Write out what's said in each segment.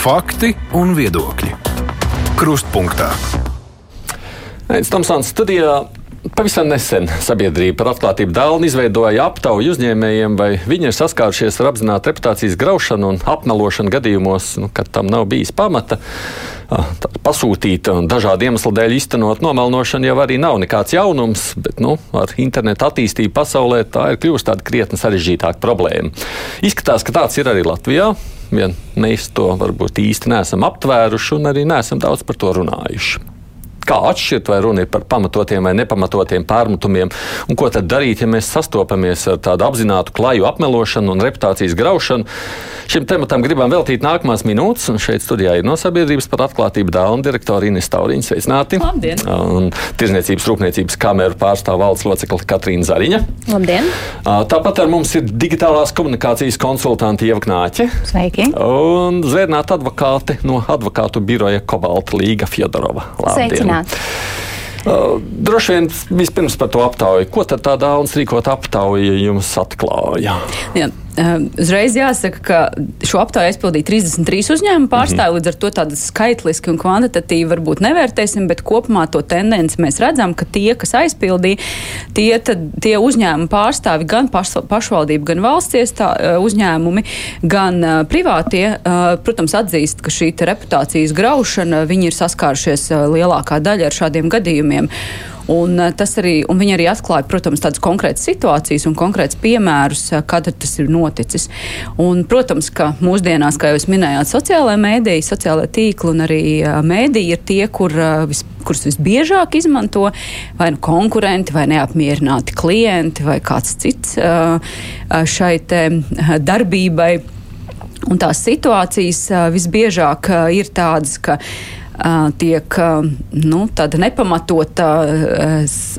Fakti un viedokļi. Krustpunktā. Nē, Tamsāns studijā Pavisam nesen sabiedrība par atklātību dēlni izveidoja aptauju uzņēmējiem, vai viņi ir saskārušies ar apzinātu reputācijas graušanu un apmelošanu gadījumos, nu, kad tam nav bijis pamata. Pasūtīta un dažādu iemeslu dēļ iztenot nomelnošanu jau arī nav nekāds jaunums, bet nu, ar internetu attīstību pasaulē tā ir kļuvusi tāda krietni sarežģītāka problēma. Izskatās, ka tāds ir arī Latvijā. Vien mēs to varbūt īsti neesam aptvēruši un arī neesam daudz par to runājuši kā atšķirt, vai runa ir par pamatotiem vai nepamatotiem pārmetumiem, un ko tad darīt, ja mēs sastopamies ar tādu apzinātu klaju apmelošanu un reputācijas graušanu. Šim tematam gribam veltīt nākamās minūtes, un šeit studijā ir no sabiedrības par atklātību dēlna direktora Ines Tauriņa. Sveicināti! Labdien! Un Tirzniecības rūpniecības kameru pārstāv valsts locekla Katrīna Zariņa. Labdien! Tāpat ar mums ir digitālās komunikācijas konsultanti Ieva Knāķe. Sveiki! Un zvērnāta advokāte no advokātu biroja Kobalta Līga Fjodorova. Labdien! Sveicināti! Uh, droši vien vispirms par to aptauju. Ko tad tā Dāvidas rīkot aptauja jums atklāja? Jā. Ehm, uzreiz jāsaka, ka šo aptauju aizpildīja 33 uzņēmumu pārstāvji, mm -hmm. līdz ar to tādas skaitliski un kvantitatīvi varbūt nevērtēsim, bet kopumā to tendenci mēs redzam, ka tie, kas aizpildīja, tie, tad, tie uzņēmumu pārstāvji, gan paš, pašvaldību, gan valsts iestā, eh, uzņēmumi, gan uh, privātie, uh, protams, atzīst, ka šī reputācijas graušana, viņi ir saskārušies lielākā daļa ar šādiem gadījumiem. Un, eh, tas arī, un viņi arī atklāja, protams, tādas konkrētas situācijas un konkrētas piemērus, eh, kad tas ir noticis. Un, protams, ka mūsdienās, kā jūs minējāt, sociālajā mēdīja, sociālajā tīkla un arī eh, mēdīja ir tie, kur, vis, kurus visbiežāk izmanto vai nu konkurenti, vai neapmierināti klienti, vai kāds cits šai darbībai. Un tās situācijas visbiežāk ir tādas, ka tiek nu, nepamatota,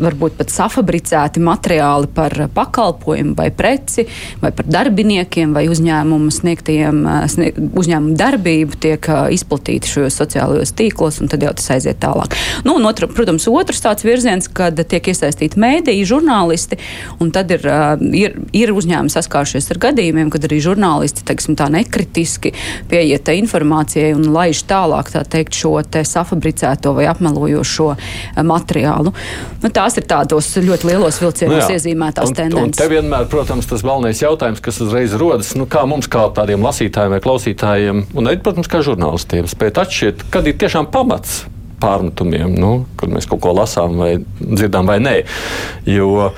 varbūt pat safabricēti materiāli par pakalpojumu vai preci, vai par darbiniekiem vai uzņēmumu sniegtajiem snieg, uzņēmumu darbību tiek izplatīti šajos sociālajos tīklos, un tad jau tas aiziet tālāk. Nu, un otra, protams, otrs tāds virziens, kad tiek iesaistīti mēdīji, žurnālisti, un tad ir, ir, ir uzņēmumi saskāršies ar gadījumiem, kad arī žurnālisti, teiksim, tā nekritiski pieiet informācijai un laiž tālāk, tā teikt, šo safabricēto vai apmelojošo eh, materiālu. Nu, tās ir tādos ļoti lielos vilcienos nu, iezīmētās un, tendences. Un te vienmēr, protams, tas galvenais jautājums, kas uzreiz rodas, nu, kā mums, kā tādiem lasītājiem vai klausītājiem, un protams, kā žurnālistiem, spēt atšķirt, kad ir tiešām pamats pārmetumiem, nu, kad mēs kaut ko lasām vai dzirdam vai nē. Jo,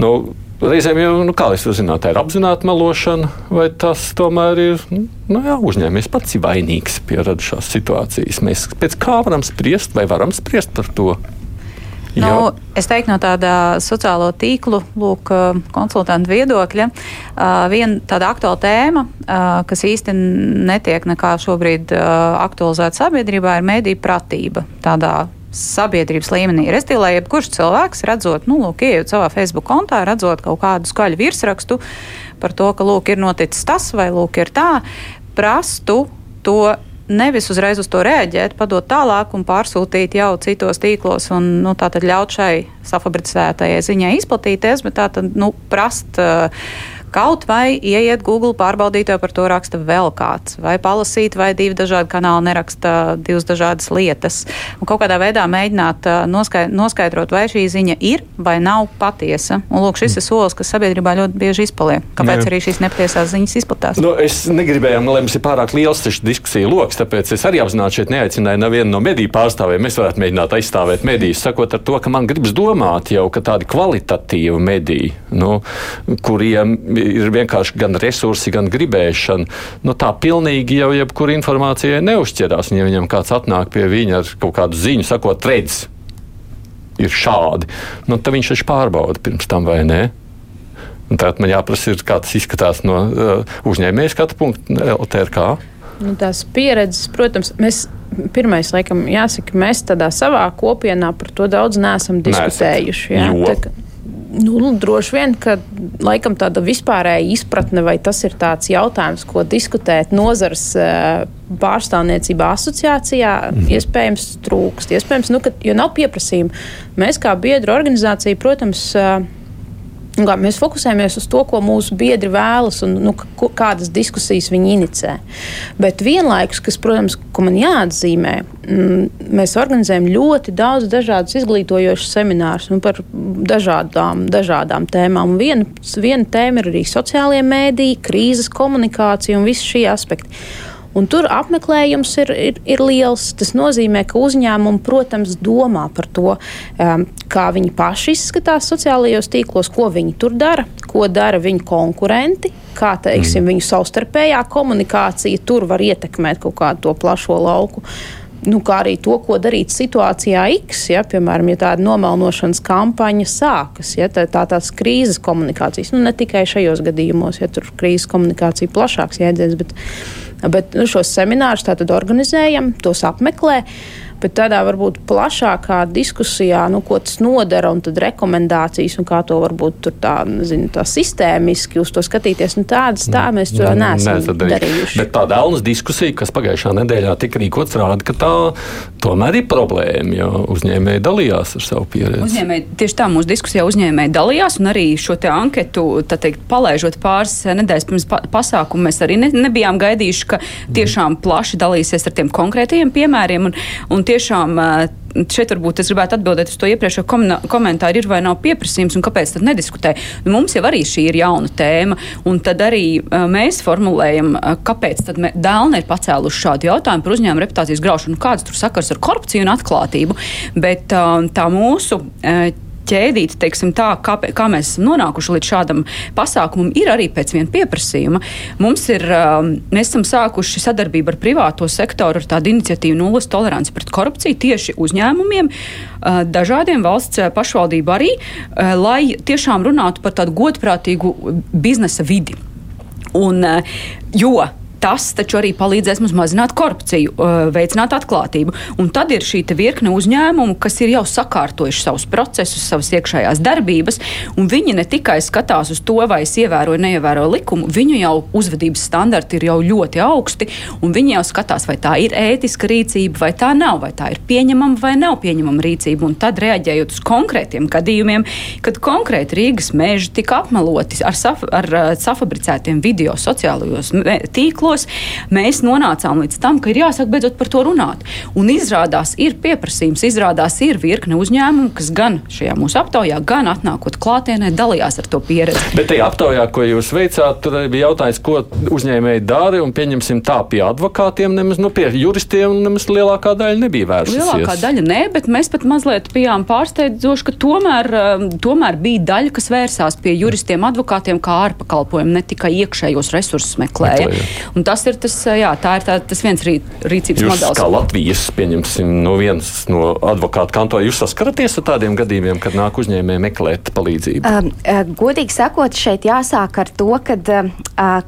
nu, Reizēm jau, nu, kā es zinu, tā ir apzināta melošana, vai tas tomēr ir nu, jā, uzņēmējs pats ir vainīgs pie radušās situācijas. Mēs pēc kā varam spriest, vai varam spriest par to? Nu, Jā. es teiktu, no tāda sociālo tīklu lūk, konsultantu viedokļa, viena tāda aktuāla tēma, kas īsti netiek nekā šobrīd aktualizēta sabiedrībā, ir mediju pratība. Tādā sabiedrības līmenī. Restīvi, lai jebkurš cilvēks redzot, nu, lūk, ieejot savā Facebook kontā, redzot kaut kādu skaļu virsrakstu par to, ka, lūk, ir noticis tas vai, lūk, ir tā, prastu to nevis uzreiz uz to reaģēt, padot tālāk un pārsūtīt jau citos tīklos, un nu, tā tad ļaut šai safabricētajai ziņai izplatīties, bet tā tad nu, prast. Uh, Kaut vai ieiet Google, pārbaudīt, vai par to raksta vēl kāds, vai palasīt, vai divi dažādi kanāli neraksta divas dažādas lietas. Un kaut kādā veidā mēģināt noskaidrot, vai šī ziņa ir vai nav patiesa. Un lūk, šis ir solis, kas sabiedrībā ļoti bieži izpaliek. Kāpēc ne. arī šīs nepatiesās ziņas izplatās? Nu, es negribēju, lai mums ir pārāk liels diskusiju lokus, tāpēc es arī apzināti šeit neaicināju nevienu no mediju pārstāvjiem. Mēs varētu mēģināt aizstāvēt medijas, sakot ar to, ka man gribas domāt jau, ka tādi kvalitatīvi mediji, nu, kuriem ir vienkārši gan resursi, gan gribēšana. Nu, tā pilnīgi jau jebkura informācija neuzķerās. Un, ja viņam kāds atnāk pie viņa ar kaut kādu ziņu, sakot, redz, ir šādi, nu, tad viņš taču pārbauda pirms tam vai nē. Tātad man jāprasa, ir, kā tas izskatās no uh, uzņēmēja skatu punkta LTRK. Nu, tās pieredzes, protams, mēs pirmais, laikam, jāsaka, mēs tādā savā kopienā par to daudz neesam diskutējuši. Jā, tā, Nu, nu, droši vien, ka laikam tāda vispārēja izpratne, vai tas ir tāds jautājums, ko diskutēt nozars pārstāvniecībā asociācijā, mm. iespējams trūkst. Iespējams, nu, ka, jo nav pieprasījuma. Mēs kā biedru organizācija, protams, Kā, mēs fokusējamies uz to, ko mūsu biedri vēlas un nu, kādas diskusijas viņi inicē. Bet vienlaikus, kas, protams, ko man jāatzīmē, mm, mēs organizējam ļoti daudz dažādus izglītojošus seminārus nu, par dažādām, dažādām tēmām. Viena, viena tēma ir arī sociālie mēdīji, krīzes komunikācija un visi šie aspekti. Un tur apmeklējums ir, ir, ir liels. Tas nozīmē, ka uzņēmumi, protams, domā par to, um, kā viņi paši izskatās sociālajos tīklos, ko viņi tur dara, ko dara viņu konkurenti, kā teiksim, mm. viņu savstarpējā komunikācija tur var ietekmēt kaut kādu to plašo lauku. Nu, kā arī to, ko darīt situācijā X, ja, piemēram, ja tāda nomalnošanas kampaņa sākas, ja tā, tā tās krīzes komunikācijas, nu, ne tikai šajos gadījumos, ja tur krīzes komunikācija plašāks jēdziens, bet Bet nu, šos seminārus tātad organizējam, tos apmeklējam bet tādā varbūt plašākā diskusijā, nu, ko tas nodara un tad rekomendācijas un kā to varbūt tur tā, nezinu, tā sistēmiski uz to skatīties. Nu, tādas tā mēs to mm, neesam ne, darījuši. Bet tā Dēlnas diskusija, kas pagājušā nedēļā tika rīkots, rāda, ka tā tomēr ir problēma, jo uzņēmēji dalījās ar savu pieredzi. Uzņēmēji, tieši tā mūsu diskusijā uzņēmēji dalījās un arī šo te anketu, tā teikt, palaižot pāris nedēļas pirms pa pasākumu, mēs arī ne, nebijām gaidījuši, ka tiešām plaši dalīsies ar tiem konkrētajiem piemēriem. Un, un tiešām šeit varbūt es gribētu atbildēt uz to iepriekšējo komentāru, ir vai nav pieprasījums un kāpēc tad nediskutē. Nu, mums jau arī šī ir jauna tēma, un tad arī mēs formulējam, kāpēc tad Dēlne ir pacēluši šādu jautājumu par uzņēmumu reputācijas graušanu, kāds tur sakars ar korupciju un atklātību, bet tā mūsu ķēdīte, teiksim tā, kā, kā mēs esam nonākuši līdz šādam pasākumam, ir arī pēc viena pieprasījuma. Mums ir, um, mēs esam sākuši sadarbību ar privāto sektoru ar tādu iniciatīvu nulles toleranci pret korupciju tieši uzņēmumiem, uh, dažādiem valsts uh, pašvaldību arī, uh, lai tiešām runātu par tādu godprātīgu biznesa vidi. Un, jo tas taču arī palīdzēs mums mazināt korupciju, veicināt atklātību. Un tad ir šī virkne uzņēmumu, kas ir jau sakārtojuši savus procesus, savas iekšējās darbības, un viņi ne tikai skatās uz to, vai es ievēroju, neievēroju likumu, viņu jau uzvedības standarti ir jau ļoti augsti, un viņi jau skatās, vai tā ir ētiska rīcība, vai tā nav, vai tā ir pieņemama vai nav pieņemama rīcība. Un tad reaģējot uz konkrētiem gadījumiem, kad konkrēti Rīgas meži tika apmeloti ar, saf ar safabricētiem video sociālajos tīklos tīklos, mēs nonācām līdz tam, ka ir jāsāk beidzot par to runāt. Un izrādās, ir pieprasījums, izrādās, ir virkne uzņēmumu, kas gan šajā mūsu aptaujā, gan atnākot klātienē, dalījās ar to pieredzi. Bet tajā aptaujā, ko jūs veicāt, tur bija jautājums, ko uzņēmēji dara, un pieņemsim tā pie advokātiem, nemaz nu, pie juristiem, nemaz lielākā daļa nebija vērsta. Lielākā daļa nē, bet mēs pat mazliet bijām pārsteidzoši, ka tomēr, um, tomēr bija daļa, kas vērsās pie juristiem, advokātiem kā ārpakalpojumu, ne tikai iekšējos resursus meklēja. meklēja. Un tas ir tas, jā, tā ir tā, tas viens rī, rīcības jūs modelis. Kā Latvijas, pieņemsim, no viens no advokātu kantora, jūs saskaraties ar tādiem gadījumiem, kad nāk uzņēmēji meklēt palīdzību? Uh, godīgi sakot, šeit jāsāk ar to, kad, uh,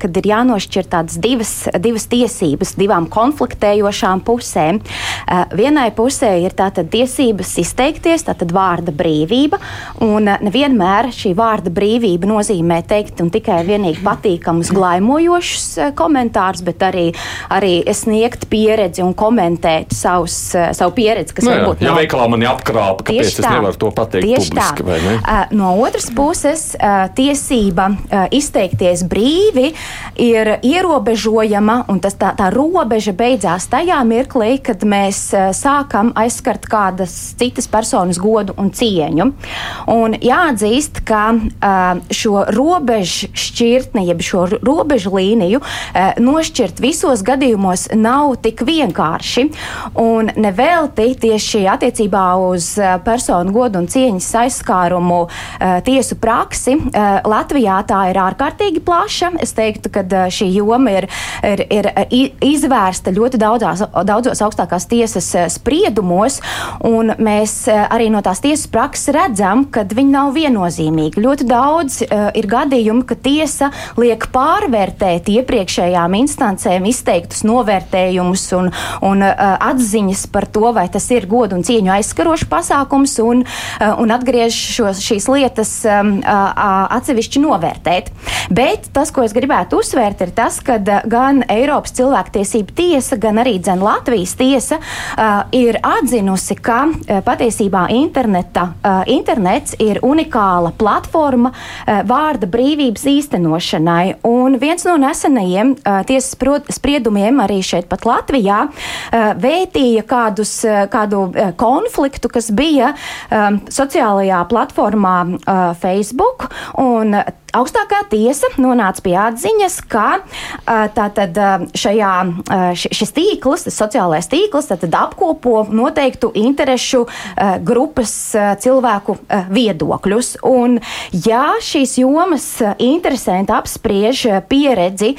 kad ir jānošķir tādas divas, divas tiesības divām konfliktējošām pusēm. Uh, vienai pusē ir tātad tiesības izteikties, tātad vārda brīvība, un uh, nevienmēr šī vārda brīvība nozīmē teikt un tikai vienīgi patīkamus, glaimojošus uh, komentārus komentārus, bet arī, arī sniegt pieredzi un komentēt savus, eh, savu pieredzi, kas nu, jā, varbūt nav. Ja veikalā man jāapkrāpa, kāpēc tā, es nevaru to pateikt publiski, tā. vai ne? Uh, no otras puses, uh, tiesība izteikties brīvi ir ierobežojama, un tas tā, tā robeža beidzās tajā mirklī, kad mēs sākam aizskart kādas citas personas godu un cieņu. Un jāatzīst, ka šo robežu šķirtni, jeb šo robežu līniju nošķirt visos gadījumos nav tik vienkārši. Un nevelti tieši attiecībā uz eh, personu godu un cieņas aizskārumu eh, tiesu praksi eh, Latvijā tā ir ārkārtīgi plaša. Es teiktu, ka šī joma ir, ir, ir izvērsta ļoti daudzās, daudzos augstākās tiesas spriedumos, un mēs arī no tās tiesas prakses redzam, ka viņi nav viennozīmīgi. Ļoti daudz ir gadījumi, ka tiesa liek pārvērtēt iepriekšējām instancēm izteiktus novērtējumus un, un uh, atziņas par to, vai tas ir godu un cieņu aizskarošs pasākums, un, uh, un atgriež šos, šīs lietas um, uh, atsevišķi novērtēt. Bet tas, ko es gribētu uzsvērt, ir tas, ka gan Eiropas cilvēktiesība tiesa, gan arī dzen Latvijas tiesa ir atzinusi, ka patiesībā interneta, internets ir unikāla platforma vārda brīvības īstenošanai. Un viens no nesenajiem tiesas spriedumiem arī šeit pat Latvijā uh, vētīja kādus, uh, kādu uh, konfliktu, kas bija sociālajā platformā Facebook. Un, Augstākā tiesa nonāca pie atziņas, ka tātad šajā, šis tīkls, tas sociālais tīkls, apkopo noteiktu interešu grupas cilvēku viedokļus. Un, ja šīs jomas interesanti apspriež pieredzi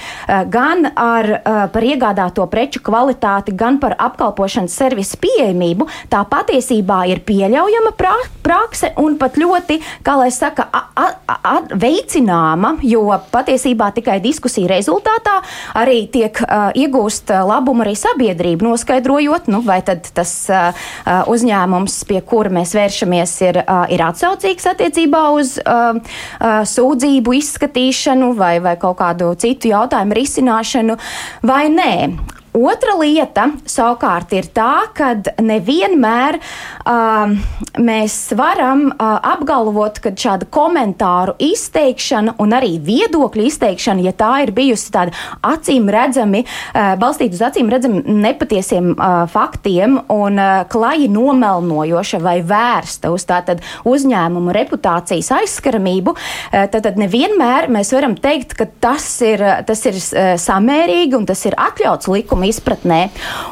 gan ar, par iegādāto preču kvalitāti, gan par apkalpošanas servisu pieejamību, tā patiesībā ir pieļaujama prakse un pat ļoti, kā lai saka, veicina zināma, jo patiesībā tikai diskusiju rezultātā arī tiek uh, iegūst labumu arī sabiedrība, noskaidrojot, nu, vai tas uh, uzņēmums, pie kura mēs vēršamies, ir, uh, ir atsaucīgs attiecībā uz uh, uh, sūdzību izskatīšanu vai, vai kaut kādu citu jautājumu risināšanu vai nē. Otra lieta savukārt ir tā, ka nevienmēr uh, mēs varam uh, apgalvot, ka šāda komentāru izteikšana un arī viedokļu izteikšana, ja tā ir bijusi tāda acīm redzami, uh, balstīta uz acīm redzami nepatiesiem uh, faktiem un uh, klaji nomelnojoša vai vērsta uz tātad uzņēmumu reputācijas aizskaramību, uh, tad, tad nevienmēr mēs varam teikt, ka tas ir, tas ir uh, samērīgi un tas ir atļauts likuma izpratnē.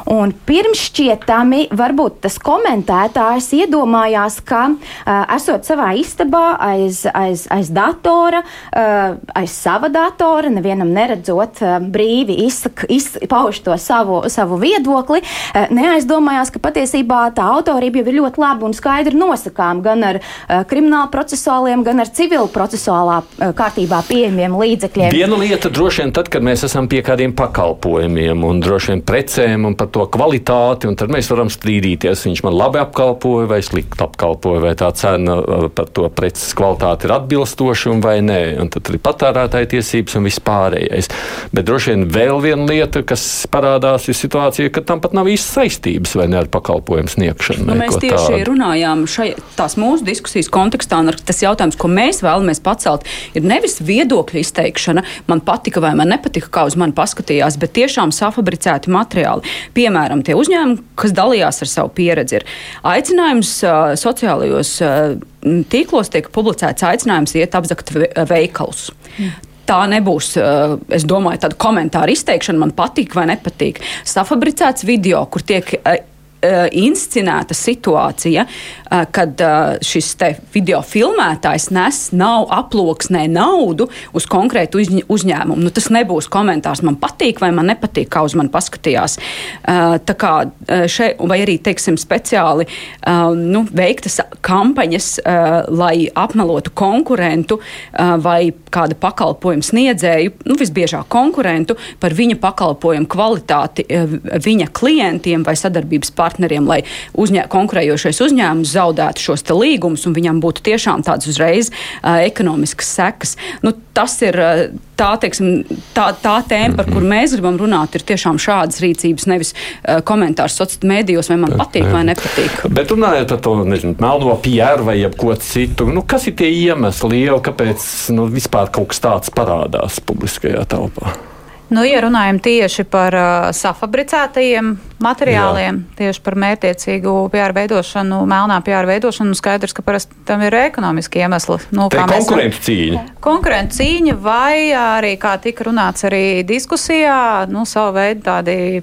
Un pirmšķietami varbūt tas komentētājs iedomājās, ka uh, esot savā istabā aiz, aiz, aiz datora, uh, aiz sava datora, nevienam neredzot uh, brīvi izpauž to savu, savu viedokli, uh, neaizdomājās, ka patiesībā tā autorība jau ir ļoti labi un skaidri nosakām gan ar uh, kriminālu procesuāliem, gan ar civilu procesuālā uh, kārtībā pieejamiem līdzekļiem. Viena lieta droši vien tad, kad mēs esam pie kādiem pakalpojumiem un droši droši vien precēm un par to kvalitāti, un tad mēs varam strīdīties, viņš man labi apkalpoja vai slikti apkalpoja, vai tā cena uh, par to preces kvalitāti ir atbilstoša vai nē. Un tad ir patērētāja tiesības un viss pārējais. Bet droši vien vēl viena lieta, kas parādās, ir situācija, ka tam pat nav īsti saistības vai ne ar pakalpojumu sniegšanu. Nu, mēs tieši tādu. runājām šai, tās mūsu diskusijas kontekstā, un tas jautājums, ko mēs vēlamies pacelt, ir nevis viedokļu izteikšana, man patika vai man nepatika, kā uz mani paskatījās, bet tiešām safabricēt publicēti materiāli. Piemēram, tie uzņēmumi, kas dalījās ar savu pieredzi, ir aicinājums uh, sociālajos uh, tīklos, tiek publicēts aicinājums iet apzakt veikalus. Mm tā nebūs, es domāju, tāda komentāra izteikšana, man patīk vai nepatīk. Safabricēts video, kur tiek inscenēta situācija, uh, kad uh, šis video filmētājs nes nav aploksnē naudu uz konkrētu uzņ uzņēmumu. Nu, tas nebūs komentārs, man patīk vai man nepatīk, kā uz mani paskatījās. Kā šeit, vai arī, teiksim, speciāli nu, veiktas kampaņas, lai apmelotu konkurentu vai kādu pakalpojumu sniedzēju, nu, visbiežāk konkurentu par viņa pakalpojumu kvalitāti viņa klientiem vai sadarbības partneriem partneriem, lai uzņē, konkurējošais uzņēmums zaudētu šos līgumus un viņam būtu tiešām tādas uzreiz uh, ekonomiskas sekas. Nu, tas ir uh, tā, teiksim, tā, tā tēma, par kuru mēs gribam runāt, ir tiešām šādas rīcības, nevis uh, komentārs sociālajos mēdījos, vai man patīk vai nepatīk. Bet runājot par to nezinu, melno PR vai ko citu, nu, kas ir tie iemesli, jau, kāpēc nu, vispār kaut kas tāds parādās publiskajā telpā? Nu, ja runājam tieši par uh, safabricētajiem materiāliem, Jā. tieši par mērķiecīgu PR veidošanu, melnā PR veidošanu, skaidrs, ka parasti tam ir ekonomiski iemesli. Nu, Tā ir konkurentu cīņa. Konkurentu cīņa vai arī, kā tika runāts arī diskusijā, nu, savu veidu tādi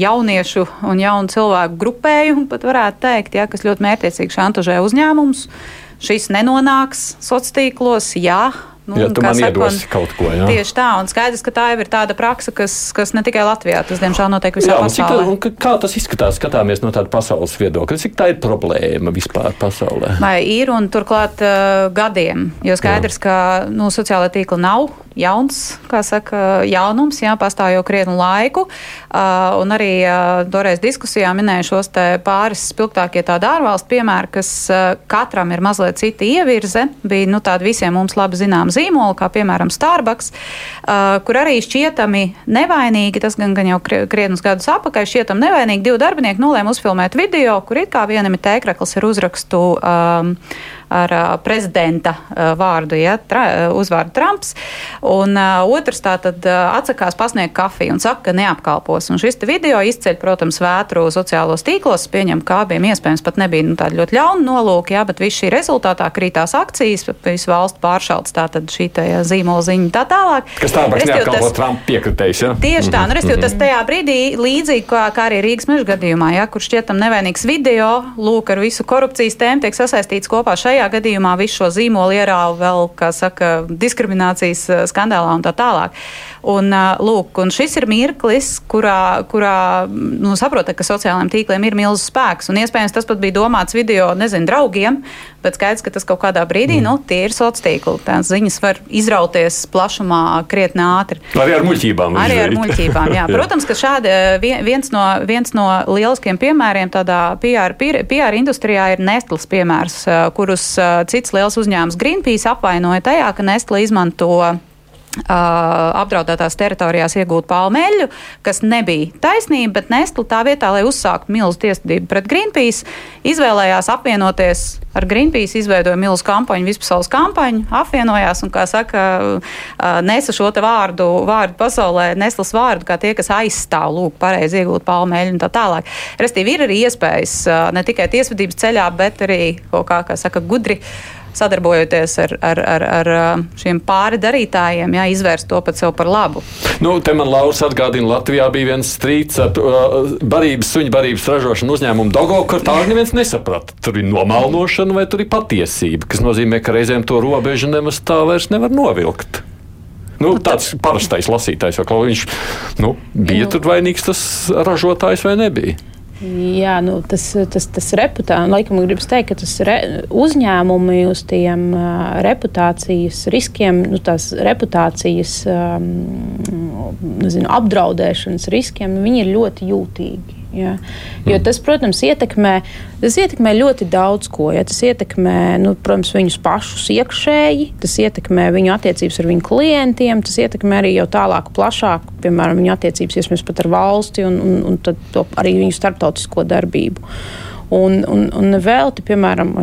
jauniešu un jaunu cilvēku grupējumu, pat varētu teikt, ja, kas ļoti mērķiecīgi šantažē uzņēmumus. Šis nenonāks sociālos tīklos, jā, Nu, ja tu man saka, iedosi kaut ko tādu. Tieši tā, un skaidrs, ka tā jau ir tāda praksa, kas, kas ne tikai Latvijā, tas diemžēl notiek visā jā, pasaulē. Cik, kā tas izskatās, skatāmies no tāda pasaules viedokļa? Cik tā ir problēma vispār pasaulē? Vai ir un turklāt uh, gadiem, jo skaidrs, jā. ka nu, sociālai tīkli nav jauns, kā saka, jaunums, jā, pastāv jau krietnu laiku. Uh, un arī uh, toreiz diskusijā minēju šos pāris spilgtākie tādi ārvalstu piemēri, kas uh, katram ir mazliet cita ievirze. Bija nu, tādi visiem mums labi zinām zīmoli, kā piemēram Starbucks, kur arī šķietami nevainīgi, tas gan, gan jau krietnus gadus apakaļ, šķietami nevainīgi divi darbinieki nolēma uzfilmēt video, kur it kā vienam ir tēkrakls ar uzrakstu. Um, ar prezidenta vārdu, ja, tra, uzvārdu Trumps. Un otrs tā tad atsakās pasniegt kafiju un saka, ka neapkalpos. Un šis video izceļ, protams, vētru sociālos tīklos. Pieņem, kā bija iespējams, pat nebija nu, tāda ļoti ļauna nolūka, jā, bet viss šī rezultātā krītās akcijas, visu valstu pāršalts tātad šī tā, zīmola ziņa tā tālāk. Kas tā vairs neapkalpo Trumpa piekritējis, ja? Tieši tā, nu, restīvi, tas tajā brīdī līdzīgi kā, kā arī Rīgas meža gadījumā, ja, kur šķietam nevainīgs video, lūk, ar visu korupcijas tēmu tiek sasaistīts kopā šajā šajā gadījumā visu šo zīmolu ierāva vēl, kā saka, diskriminācijas eh, skandālā un tā tālāk. Un, eh, lūk, un šis ir mirklis, kurā, kurā nu, saprotat, ka sociālajiem tīkliem ir milzīgs spēks. Un iespējams tas pat bija domāts video, nezinu, draugiem, bet skaidrs, ka tas kaut kādā brīdī, mm. nu, tie ir sociālie tīkli. Tās ziņas var izrauties plašumā krietni ātri. Arī ar muļķībām. Arī ar muļķībām, jā. Protams, ka šādi viens no, viens no lieliskiem piemēriem tādā PR, PR industrijā ir Nestles piemērs, eh, kurus cits liels uzņēmums Greenpeace apvainoja tajā, ka Nestle izmanto apdraudētās teritorijās iegūt palmeļu, kas nebija taisnība, bet Nestle tā vietā, lai uzsāktu milzu tiesvedību pret Greenpeace, izvēlējās apvienoties ar Greenpeace, izveidoja milzu kampaņu, vispasaules kampaņu, apvienojās un, kā saka, nesa šo vārdu, vārdu pasaulē, Nestles vārdu, kā tie, kas aizstāv, lūk, pareizi iegūt palmeļu un tā tālāk. Restīvi ir arī iespējas ne tikai tiesvedības ceļā, bet arī kā, kā saka, gudri sadarbojoties ar, ar, ar, ar šiem pāri darītājiem, jā, izvērst to pat sev par labu. Nu, te man Lauris atgādina, Latvijā bija viens strīds ar uh, barības, suņu barības ražošanu uzņēmumu Dogo, kur tā neviens nesaprata. Tur ir nomalnošana vai tur ir patiesība, kas nozīmē, ka reizēm to robežu nemaz tā vairs nevar novilkt. Nu, tāds parastais lasītājs, jau viņš nu, bija Jā. tur vainīgs, tas ražotājs vai nebija. Jā, nu, tas, tas, tas reputācija, laikam, gribas teikt, ka tas re, uzņēmumi uz tiem uh, reputācijas riskiem, nu, tās reputācijas um, nezinu, apdraudēšanas riskiem, viņi ir ļoti jūtīgi. Ja. Jo tas, protams, ietekmē, tas ietekmē ļoti daudz ko. Ja. Tas ietekmē, nu, protams, viņus pašus iekšēji, tas ietekmē viņu attiecības ar viņu klientiem, tas ietekmē arī jau tālāk, plašāk, piemēram, viņu attiecības iespējams pat ar valsti un, un, un arī viņu starptautisko darbību. Un, un, un vēl, te, piemēram,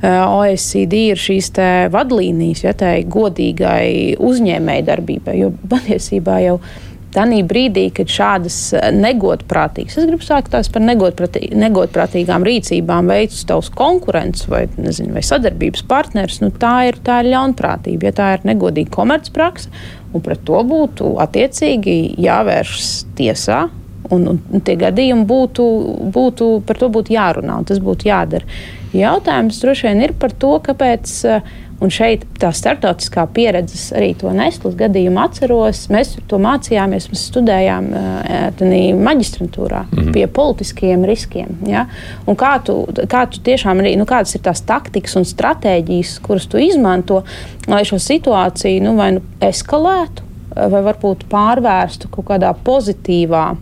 OECD ir šīs vadlīnijas, ja tā ir godīgai uzņēmēji darbībai, jo patiesībā jau ir Tanī brīdī, kad šādas eh, negodprātīgas, es gribu sākt tās par negodprātī, negodprātīgām rīcībām veids tavs konkurents vai, nezinu, vai sadarbības partners, nu, tā, ir, tā ir ļaunprātība, ja tā ir negodīga komercpraksa, un pret to būtu attiecīgi jāvēršas tiesā. Un, un, tie gadījumi būtu, būtu, par to būtu jārunā, un tas būtu jādara. Jautājums droši vien ir par to, kāpēc uh, Un šeit tā starptautiskā pieredze arī to Nestlas gadījumu atceros. Mēs to mācījāmies, mēs studējām uh, maģistrantūrā mm -hmm. pie politiskiem riskiem. Ja? Un kā tu, kā tu tiešām arī, nu, kādas ir tās taktikas un stratēģijas, kuras tu izmanto, lai šo situāciju nu, vai nu eskalētu, vai varbūt pārvērstu kaut kādā pozitīvā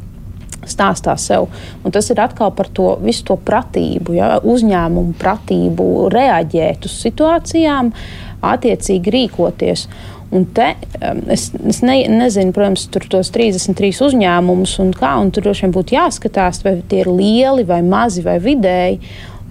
stāstā sev. Un tas ir atkal par to visu to pratību, ja, uzņēmumu pratību, reaģēt uz situācijām, attiecīgi rīkoties. Un te es, es ne, nezinu, protams, tur tos 33 uzņēmumus un kā, un tur droši vien būtu jāskatās, vai tie ir lieli vai mazi vai vidēji.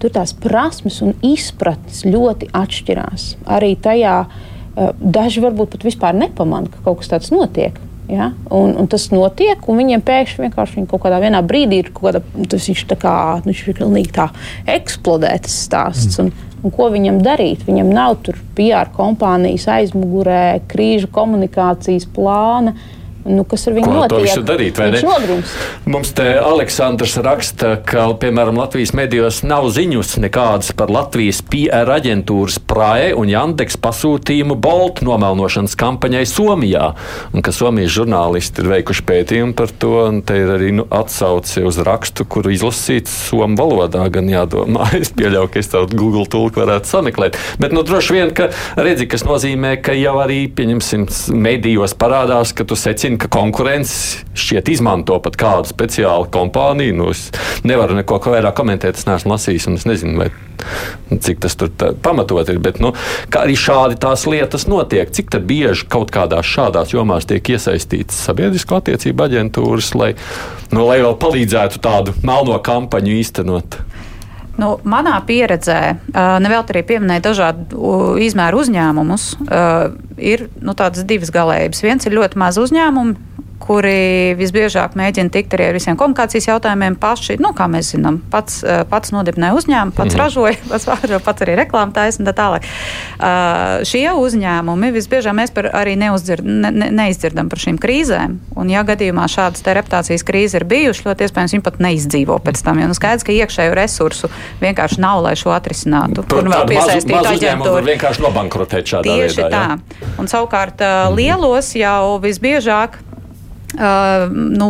Tur tās prasmes un izpratnes ļoti atšķirās. Arī tajā uh, daži varbūt pat vispār nepamanā, ka kaut kas tāds notiek. Ja? Un, un tas notiek, un viņiem pēkšņi vienkārši kaut kādā brīdī ir kaut kāda, tas viņš tā kā, nu, viņš ir pilnīgi tā eksplodē tas stāsts. Mm. Un, un ko viņam darīt? Viņam nav tur PR kompānijas aizmugurē, krīžu komunikācijas plāna. Nu, kas ar viņu notiek? to visu darīt, vai Viņš ne? nogrims. Mums te Aleksandrs raksta, ka, piemēram, Latvijas medijos nav ziņas nekādas par Latvijas PR aģentūras Prae un Jandeks pasūtījumu Bolt nomelnošanas kampaņai Somijā, un ka Somijas žurnālisti ir veikuši pētījumu par to, un te ir arī nu, atsauce uz rakstu, kuru izlasīts somu valodā, gan jādomā. Es pieļauju, ka es tādu Google tulku varētu sameklēt. Bet, nu, droši vien, ka redzi, kas nozīmē, ka jau arī, pieņemsim, medijos parādās, ka tu secini, ka konkurence šķiet izmanto pat kādu speciālu kompāniju. Nu, es nevaru neko vairāk komentēt, es neesmu lasījis, un es nezinu, vai, cik tas tur pamatot ir. Bet, nu, arī šādi tās lietas notiek, cik bieži kaut kādās šādās jomās tiek iesaistītas sabiedrisko attiecību aģentūras, lai, nu, lai vēl palīdzētu tādu melno kampaņu īstenot. Nu, manā pieredzē, nevēl arī pieminēja dažādu izmēru uzņēmumus, ir nu, tādas divas galējības. Viens ir ļoti maz uzņēmumu, kuri visbiežāk mēģina tikt arī ar visiem komunikācijas jautājumiem paši. Nu, kā mēs zinām, pats, eh, pats nodibināja uzņēmumu, pats mm. ražoja, pats, vāro, pats arī reklāmu taisa un tā tālāk. Uh, šie uzņēmumi visbiežāk mēs arī neuzdzird, ne, ne, neizdzirdam par šīm krīzēm. Un, ja gadījumā šādas reputācijas krīzes ir bijušas, ļoti iespējams, viņi pat neizdzīvo pēc tam. Jo nu, skaidrs, ka iekšēju resursu vienkārši nav, lai šo atrisinātu. Tur vēl piesaistīt aģentūru. Vienkārši nobankrotēt šādā Tieši veidā. Tā. Jā. Un savukārt uh, lielos jau visbiežāk Uh, nu,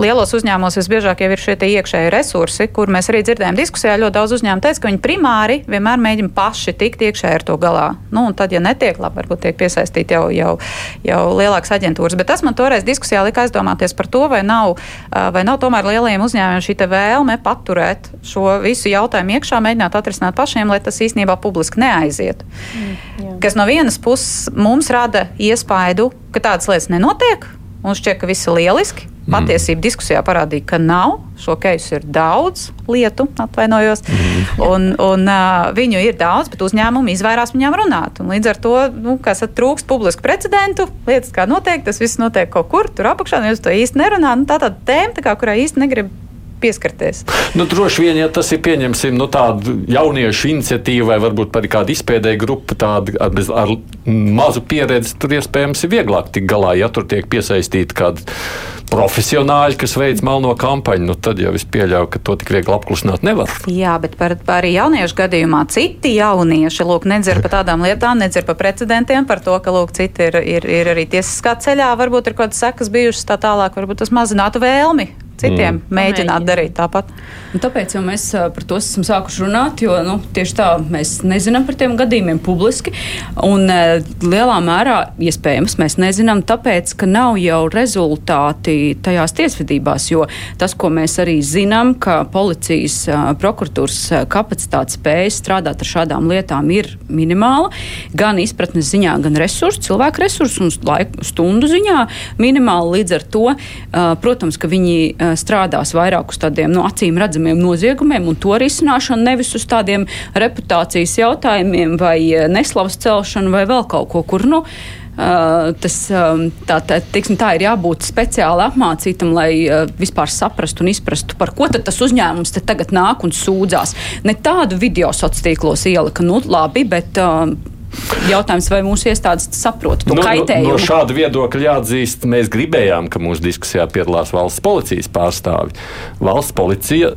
lielos uzņēmumos visbiežāk jau ir šie iekšēji resursi, kur mēs arī dzirdējām diskusijā. Ļoti daudz uzņēmumu teica, ka viņi primāri vienmēr mēģina paši tikt iekšēji ar to galā. Nu, un tad, ja netiek labi, varbūt tiek piesaistīti jau, jau, jau lielākas aģentūras. Bet tas man toreiz diskusijā lika aizdomāties par to, vai nav, vai nav tomēr lielajiem uzņēmumiem šī vēlme paturēt šo visu jautājumu iekšā, mēģināt atrisināt pašiem, lai tas īstenībā publiski neaiziet. Mm, jā. Kas no vienas puses mums rada iespaidu, ka tādas lietas nenotiek Mums šķiet, ka viss ir lieliski. Mm. Patiesība diskusijā parādīja, ka nav. Šo keisu ir daudz lietu, atvainojos. Mm. Un, un, uh, viņu ir daudz, bet uzņēmumi izvairās viņām runāt. Un līdz ar to nu, trūkst publisku precedentu. Lietas kā notiek, tas viss notiek kaut kur tur apakšā. Jūs to īsti nerunājat. Nu, tā ir tēma, tā kā, kurai īsti negrib pieskarties. Nu, droši vien, ja tas ir pieņemsim nu, tādu jauniešu iniciatīvu vai varbūt arī kādu izpēdēju grupu tādu ar, ar mazu pieredzi, tur iespējams ir vieglāk tikt galā, ja tur tiek piesaistīti kādi profesionāļi, kas veic melno kampaņu, nu tad jau es pieļauju, ka to tik viegli apklusināt nevar. Jā, bet par, par arī jauniešu gadījumā citi jaunieši lūk, nedzer par tādām lietām, nedzer par precedentiem, par to, ka lūk, citi ir, ir, ir arī tiesiskā ceļā, varbūt ir kaut kādas sekas bijušas tā tālāk, varbūt tas mazinātu vēlmi citiem mm. mēģināt darīt tāpat. Un tāpēc mēs par to esam sākuši runāt, jo nu, tieši tā mēs nezinām par tiem gadījumiem publiski. Un lielā mērā iespējams mēs nezinām, tāpēc, ka nav jau rezultāti tajās tiesvedībās. Jo tas, ko mēs arī zinām, ka policijas prokuratūras kapacitāte spēja strādāt ar šādām lietām ir minimāla. Gan izpratnes ziņā, gan resursu, cilvēku resursu un laiku, stundu ziņā minimāla. Līdz ar to, protams, ka viņi strādās vairāk uz tādiem no nu, acīm redzamiem noziegumiem un to risināšanu, nevis uz tādiem reputācijas jautājumiem vai eh, neslavas celšanu vai vēl kaut ko, kur. Nu, Uh, tas, um, tā, tā, tiksim, tā ir jābūt speciāli apmācītam, lai uh, vispār saprastu un izprastu, par ko tas uzņēmums tagad nāk un sūdzās. Ne tādu video sociālos tīklos ielika, nu labi, bet. Uh, Jautājums, vai mūsu iestādes saprot to nu, kaitējumu? No, no šāda viedokļa jāatzīst, mēs gribējām, ka mūsu diskusijā piedalās valsts policijas pārstāvi. Valsts policija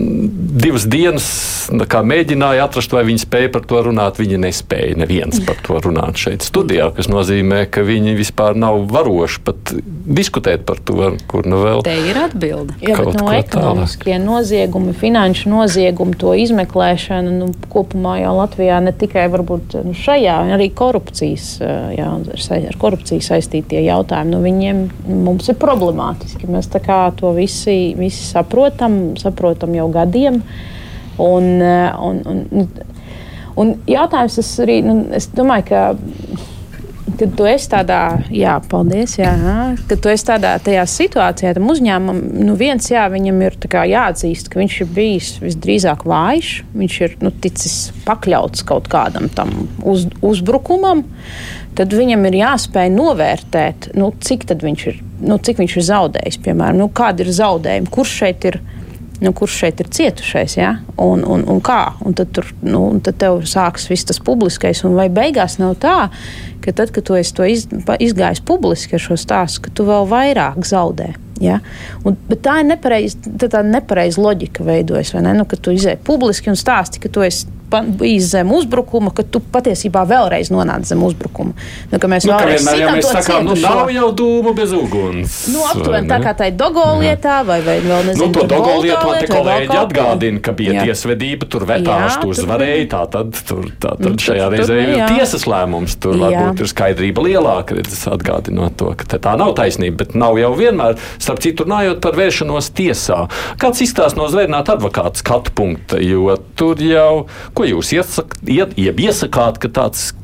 divas dienas mēģināja atrast, vai viņi spēja par to runāt. Viņi nespēja neviens par to runāt šeit studijā, kas nozīmē, ka viņi vispār nav varoši pat diskutēt par to, kur nu vēl. Te ir atbilde. Jā, bet no ekonomiskie noziegumi, finanšu noziegumi, to izmeklēšana nu, kopumā jau Latvijā ne tikai varbūt nu, šajā, arī korupcijas, jā, ar korupciju saistītie jautājumi, nu, viņiem mums ir problemātiski. Mēs to visi, visi saprotam, saprotam jau gadiem. Un, eh, un, un, un jautājums tas arī, nu, es domāju, ka kad tu esi tādā, jā, paldies, jā, kad tu esi tādā situācijā, tam uzņēmumam, nu viens, jā, viņam ir jāatzīst, ka viņš ir bijis visdrīzāk vājš, viņš ir nu, ticis pakļauts kaut kādam tam uz, uzbrukumam, tad viņam ir jāspēj novērtēt, nu, cik viņš ir, nu, cik viņš ir zaudējis, piemēram, nu, kādi ir zaudējumi, kurš šeit ir nu, kurš šeit ir cietušais, ja? un, un, un kā. Un tad, tur, nu, un tad tev sāks viss tas publiskais, un vai beigās nav tā, ka tad, kad tu esi to iz, izgājis publiski ar šo stāstu, ka tu vēl vairāk zaudē. Ja? Un, tā ir nepareiza, tā nepareiza loģika veidojas. Ne? Nu, kad tu izēji publiski un stāsti, ka tu esi bijis zem uzbrukuma, ka tu patiesībā vēlreiz nonāc zem uzbrukuma. Nu, mēs nu, vēlreiz ja mēs sakām, nu, nav jau dūmu bez uguns. Nu, aptuveni tā kā tā ir Dogo lietā, vai, vai vēl nezinu. Nu, to Dogo lietu man te kolēģi atgādina, ka bija jā. tiesvedība, tur vetāstu uzvarēja, tā tad, tur, tā tad nu, šajā reizē ir tiesas lēmums, tur varbūt ir skaidrība lielāka, redzes atgādinot to, ka tā nav taisnība, bet nav jau vienmēr, starp citu, runājot par vēršanos tiesā. Kāds izstāsta no zvērnāta advokāta skatu punkta, jo tur jau Ko jūs iesak, iet, iesakāt, ka tāds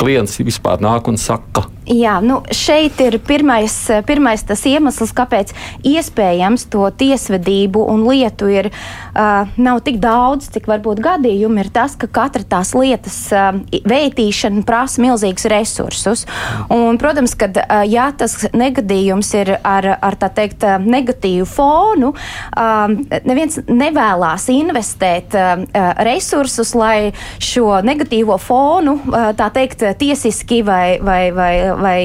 klients vispār nāk un saka? Jā, nu šeit ir pirmais, pirmais tas iemesls, kāpēc iespējams to tiesvedību un lietu ir uh, nav tik daudz, cik varbūt gadījumi ir tas, ka katra tās lietas uh, veitīšana prasa milzīgus resursus. Un, protams, ka uh, ja tas negadījums ir ar, ar tā teikt negatīvu fonu, uh, neviens nevēlas investēt uh, resursus, lai šo negatīvo fonu, uh, tā teikt, tiesiski vai, vai, vai vai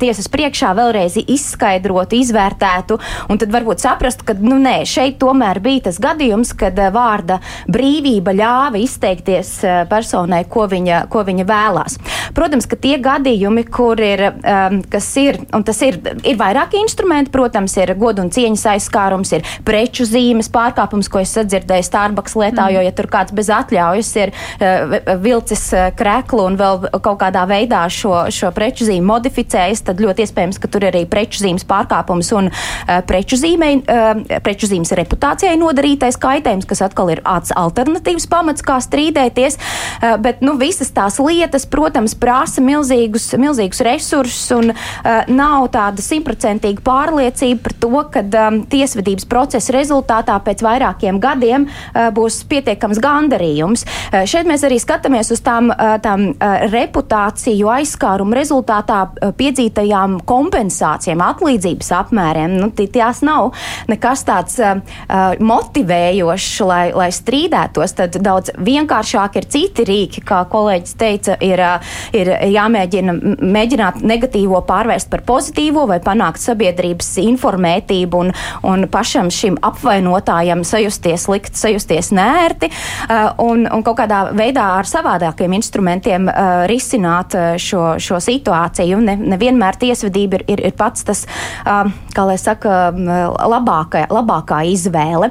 tiesas priekšā vēlreiz izskaidrotu, izvērtētu, un tad varbūt saprastu, ka nu, nē, šeit tomēr bija tas gadījums, kad eh, vārda brīvība ļāva izteikties eh, personai, ko viņa, ko viņa vēlās. Protams, ka tie gadījumi, kur ir, um, kas ir, un tas ir, ir vairāki instrumenti, protams, ir godu un cieņas aizskārums, ir preču zīmes pārkāpums, ko es sadzirdēju Starbucks lietā, mm. jo, ja tur kāds bez atļaujas ir uh, vilcis kreklu un vēl kaut kādā veidā šo, šo preču zīmi modificējis, tad ļoti iespējams, ka tur ir arī preču zīmes pārkāpums un uh, preču, zīmei, uh, preču zīmes reputācijai nodarītais kaitējums, kas atkal ir alternatīvs pamats, kā strīdēties. Uh, bet nu, visas tās lietas, protams, prasa milzīgus, milzīgus resursus un uh, nav tāda simtprocentīga pārliecība par to, ka um, tiesvedības procesa rezultātā pēc vairākiem gadiem uh, būs pietiekams gandarījums. Uh, šeit mēs arī skatāmies uz tām, uh, tām uh, reputāciju aizskārumu rezultātā piedzītajām kompensācijām, atlīdzības apmēriem, nu, tās nav nekas tāds uh, uh, motivējošs, lai, lai strīdētos. Tad daudz vienkāršāk ir citi rīki, kā kolēģis teica, ir, uh, ir jāmēģina mēģināt negatīvo pārvērst par pozitīvo vai panākt sabiedrības informētību un, un pašam šim apvainotājam sajusties likt, sajusties nērti uh, un, un kaut kādā veidā ar savādākiem instrumentiem uh, risināt šo, šo situāciju un ne, nevienmēr tiesvedība ir, ir, ir pats tas, kā lai saka, labākā, labākā izvēle.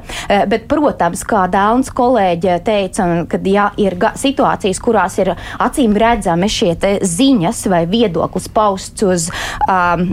Bet, protams, kā Dāns kolēģi teica, kad ja ir situācijas, kurās ir acīm redzami šie ziņas vai viedoklis pausts uz um,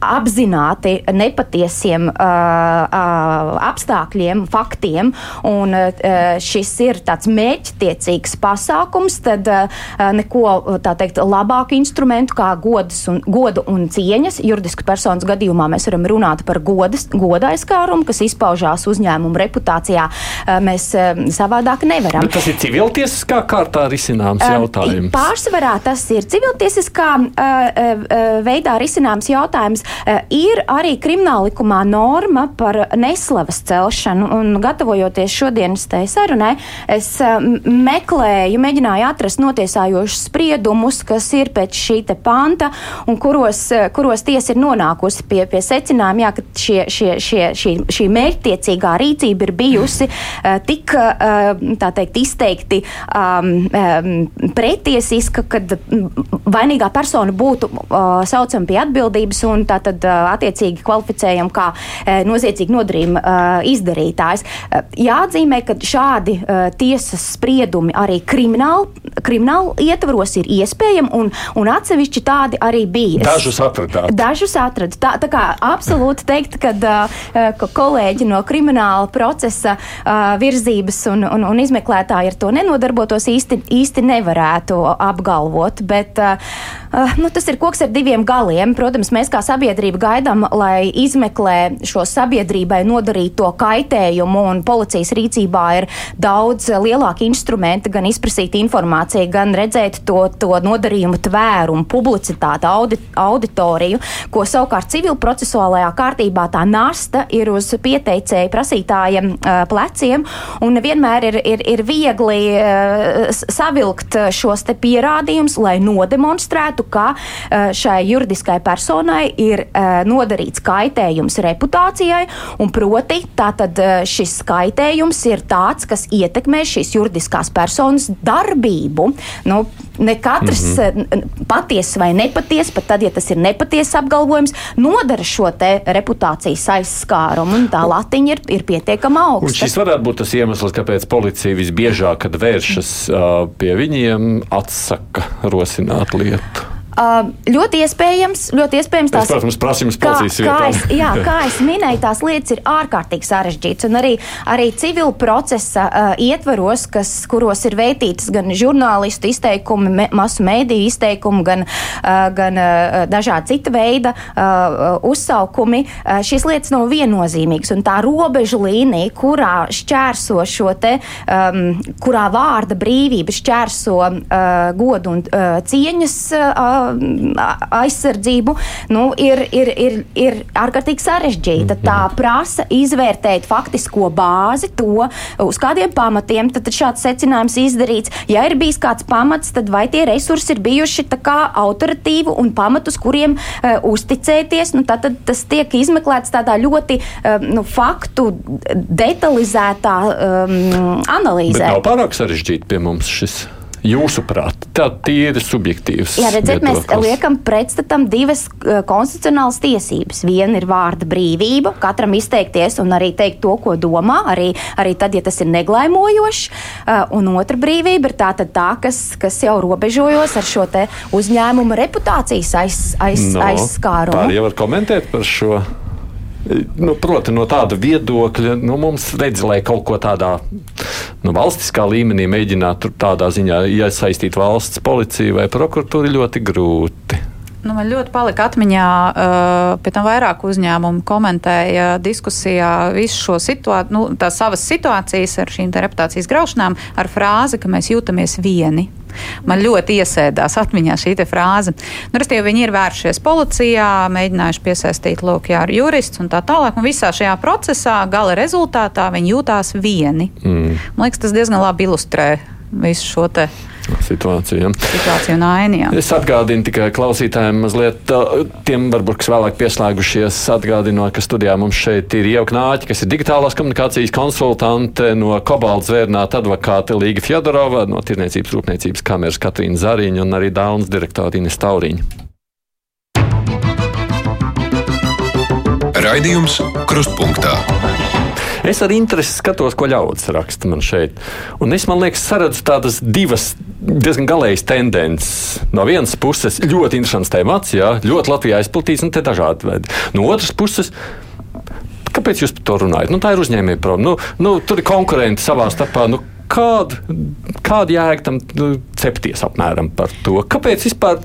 apzināti nepatiesiem uh, uh, apstākļiem, faktiem, un uh, šis ir tāds mērķtiecīgs pasākums, tad uh, neko teikt labāku instrumentu kā godas un, godu un cieņas. Juridiskas personas gadījumā mēs varam runāt par godas, goda aizskārumu, kas izpaužās uzņēmumu reputācijā. Uh, mēs uh, savādāk nevaram. Bet tas ir civiltiesiskā kārtā risināms uh, jautājums. Pārsvarā tas ir civiltiesiskā uh, uh, veidā risināms jautājums. Eh, ir arī krimināllikumā norma par neslavas celšanu, un gatavojoties šodienas tai sarunai, es eh, meklēju, mēģināju atrast notiesājošus spriedumus, kas ir pēc šī te panta, un kuros, eh, kuros tiesa ir nonākusi pie, pie secinājuma, jā, ka šie, šie, šie, šī, šī mērķtiecīgā rīcība ir bijusi tik, tā teikt, izteikti um, pretiesiska, kad vainīgā persona būtu saucama pie atbildības un tā tad attiecīgi kvalificējam kā noziedzīgu nodarījumu izdarītājs. Jāatzīmē, ka šādi tiesas spriedumi arī krimināli, krimināli ietvaros ir iespējami, un, un atsevišķi tādi arī bija. Dažus atradāt. Dažus atradu. Tā, tā kā absolūti teikt, ka, ka kolēģi no krimināla procesa virzības un, un, un izmeklētāji ar to nenodarbotos īsti, īsti nevarētu apgalvot. Bet, Uh, nu, tas ir koks ar diviem galiem. Protams, mēs kā sabiedrība gaidām, lai izmeklē šo sabiedrībai nodarīto kaitējumu, un policijas rīcībā ir daudz lielāki instrumenti, gan izprasīt informāciju, gan redzēt to, to nodarījumu tvērumu, publicitāti, audi, auditoriju, ko savukārt civilprocesuālajā kārtībā tā nasta ir uz pieteicēju prasītāja uh, pleciem, un vienmēr ir, ir, ir viegli uh, savilkt šos pierādījumus, lai nodemonstrētu, uzskatu, ka eh, šai juridiskai personai ir eh, nodarīts kaitējums reputācijai, un proti tātad eh, šis kaitējums ir tāds, kas ietekmē šīs juridiskās personas darbību. Nu, ne katrs mm -hmm. patiesa vai nepatiesa, pat tad, ja tas ir nepatiesa apgalvojums, nodara šo reputācijas aizskārumu, un tā latiņa ir, ir pietiekami augsta. Un šis varētu būt tas iemesls, kāpēc policija visbiežāk, kad vēršas uh, pie viņiem, atsaka rosināt lietu. Ļoti iespējams, ļoti iespējams tās, es, protams, prasījums policijas kā, kā, es, jā, kā es minēju, tās lietas ir ārkārtīgi sarežģītas. Un arī, arī civil procesa uh, ietvaros, kas, kuros ir veitītas gan žurnālistu izteikumi, me, masu mēdīju izteikumi, gan, uh, gan uh, dažādi cita veida uh, uzsaukumi, uh, šīs lietas nav viennozīmīgas. Un tā robežu līnija, kurā šķērso šo te, um, kurā vārda brīvība šķērso uh, godu un uh, cieņas. Uh, aizsardzību, nu, ir, ir, ir, ir ārkārtīgi sarežģīta. Tā mhm. prasa izvērtēt faktisko bāzi, to, uz kādiem pamatiem tad šāds secinājums izdarīts. Ja ir bijis kāds pamats, tad vai tie resursi ir bijuši autoritīvi un pamatus, kuriem uh, uzticēties, nu, tad, tad tas tiek izmeklēts tādā ļoti uh, nu, faktu detalizētā um, analīzē. Bet nav pārāk sarežģīti pie mums šis. Jūsuprāt, tā tīri subjektīvs. Jā, redziet, mēs liekam pretstatam divas uh, konstitucionālas tiesības. Viena ir vārda brīvība, katram izteikties un arī teikt to, ko domā, arī, arī tad, ja tas ir neglaimojoši. Uh, un otra brīvība ir tā, tā kas, kas jau robežojos ar šo uzņēmumu reputācijas aiz, aiz, no, aizskārumu. Tā jau var komentēt par šo. Nu, proti, no tāda viedokļa nu, mums redz, lai kaut ko tādā nu, valstiskā līmenī mēģinātu tādā ziņā iesaistīt valsts policiju vai prokuratūru ļoti grūti. Nu, man ļoti palika atmiņā, uh, pēc tam vairāk uzņēmumu komentēja diskusijā visu šo situāciju, nu, tās savas situācijas ar šīm reputācijas graušanām ar frāzi, ka mēs jūtamies vieni. Man ļoti iesēdās atmiņā šī frāze. Nu, Restīvi, viņi ir vēršies policijā, mēģinājuši piesaistīt lūk, jā, jurists un tā tālāk. Un visā šajā procesā, gala rezultātā, viņi jūtās vieni. Mm. Man liekas, tas diezgan labi ilustrē visu šo te situāciju. Ja. Situācija un aina. Jā. Es atgādinu tikai klausītājiem, mazliet tiem, varbūt, kas vēlāk pieslēgušies, atgādinot, ka studijā mums šeit ir Ieva Knāķa, kas ir digitālās komunikācijas konsultante no Kobalts zvērnāta advokāte Līga Fjodorova, no Tirniecības rūpniecības kameras Katrīna Zariņa un arī Dānas direktora Ines Tauriņa. Raidījums Krustpunktā. Es ar interesi skatos, ko ļaudis raksta man šeit. Un es, man liekas, saredzu tādas divas diezgan galējas tendences. No vienas puses, ļoti interesants temats, jā, ļoti Latvijā izplatīts, un te dažādi veidi. No otras puses, kāpēc jūs par to runājat? Nu, tā ir uzņēmēja problēma. Nu, nu, tur ir konkurenti savā starpā. Nu, Kāda, kāda jēga tam nu, cepties apmēram par to? Kāpēc vispār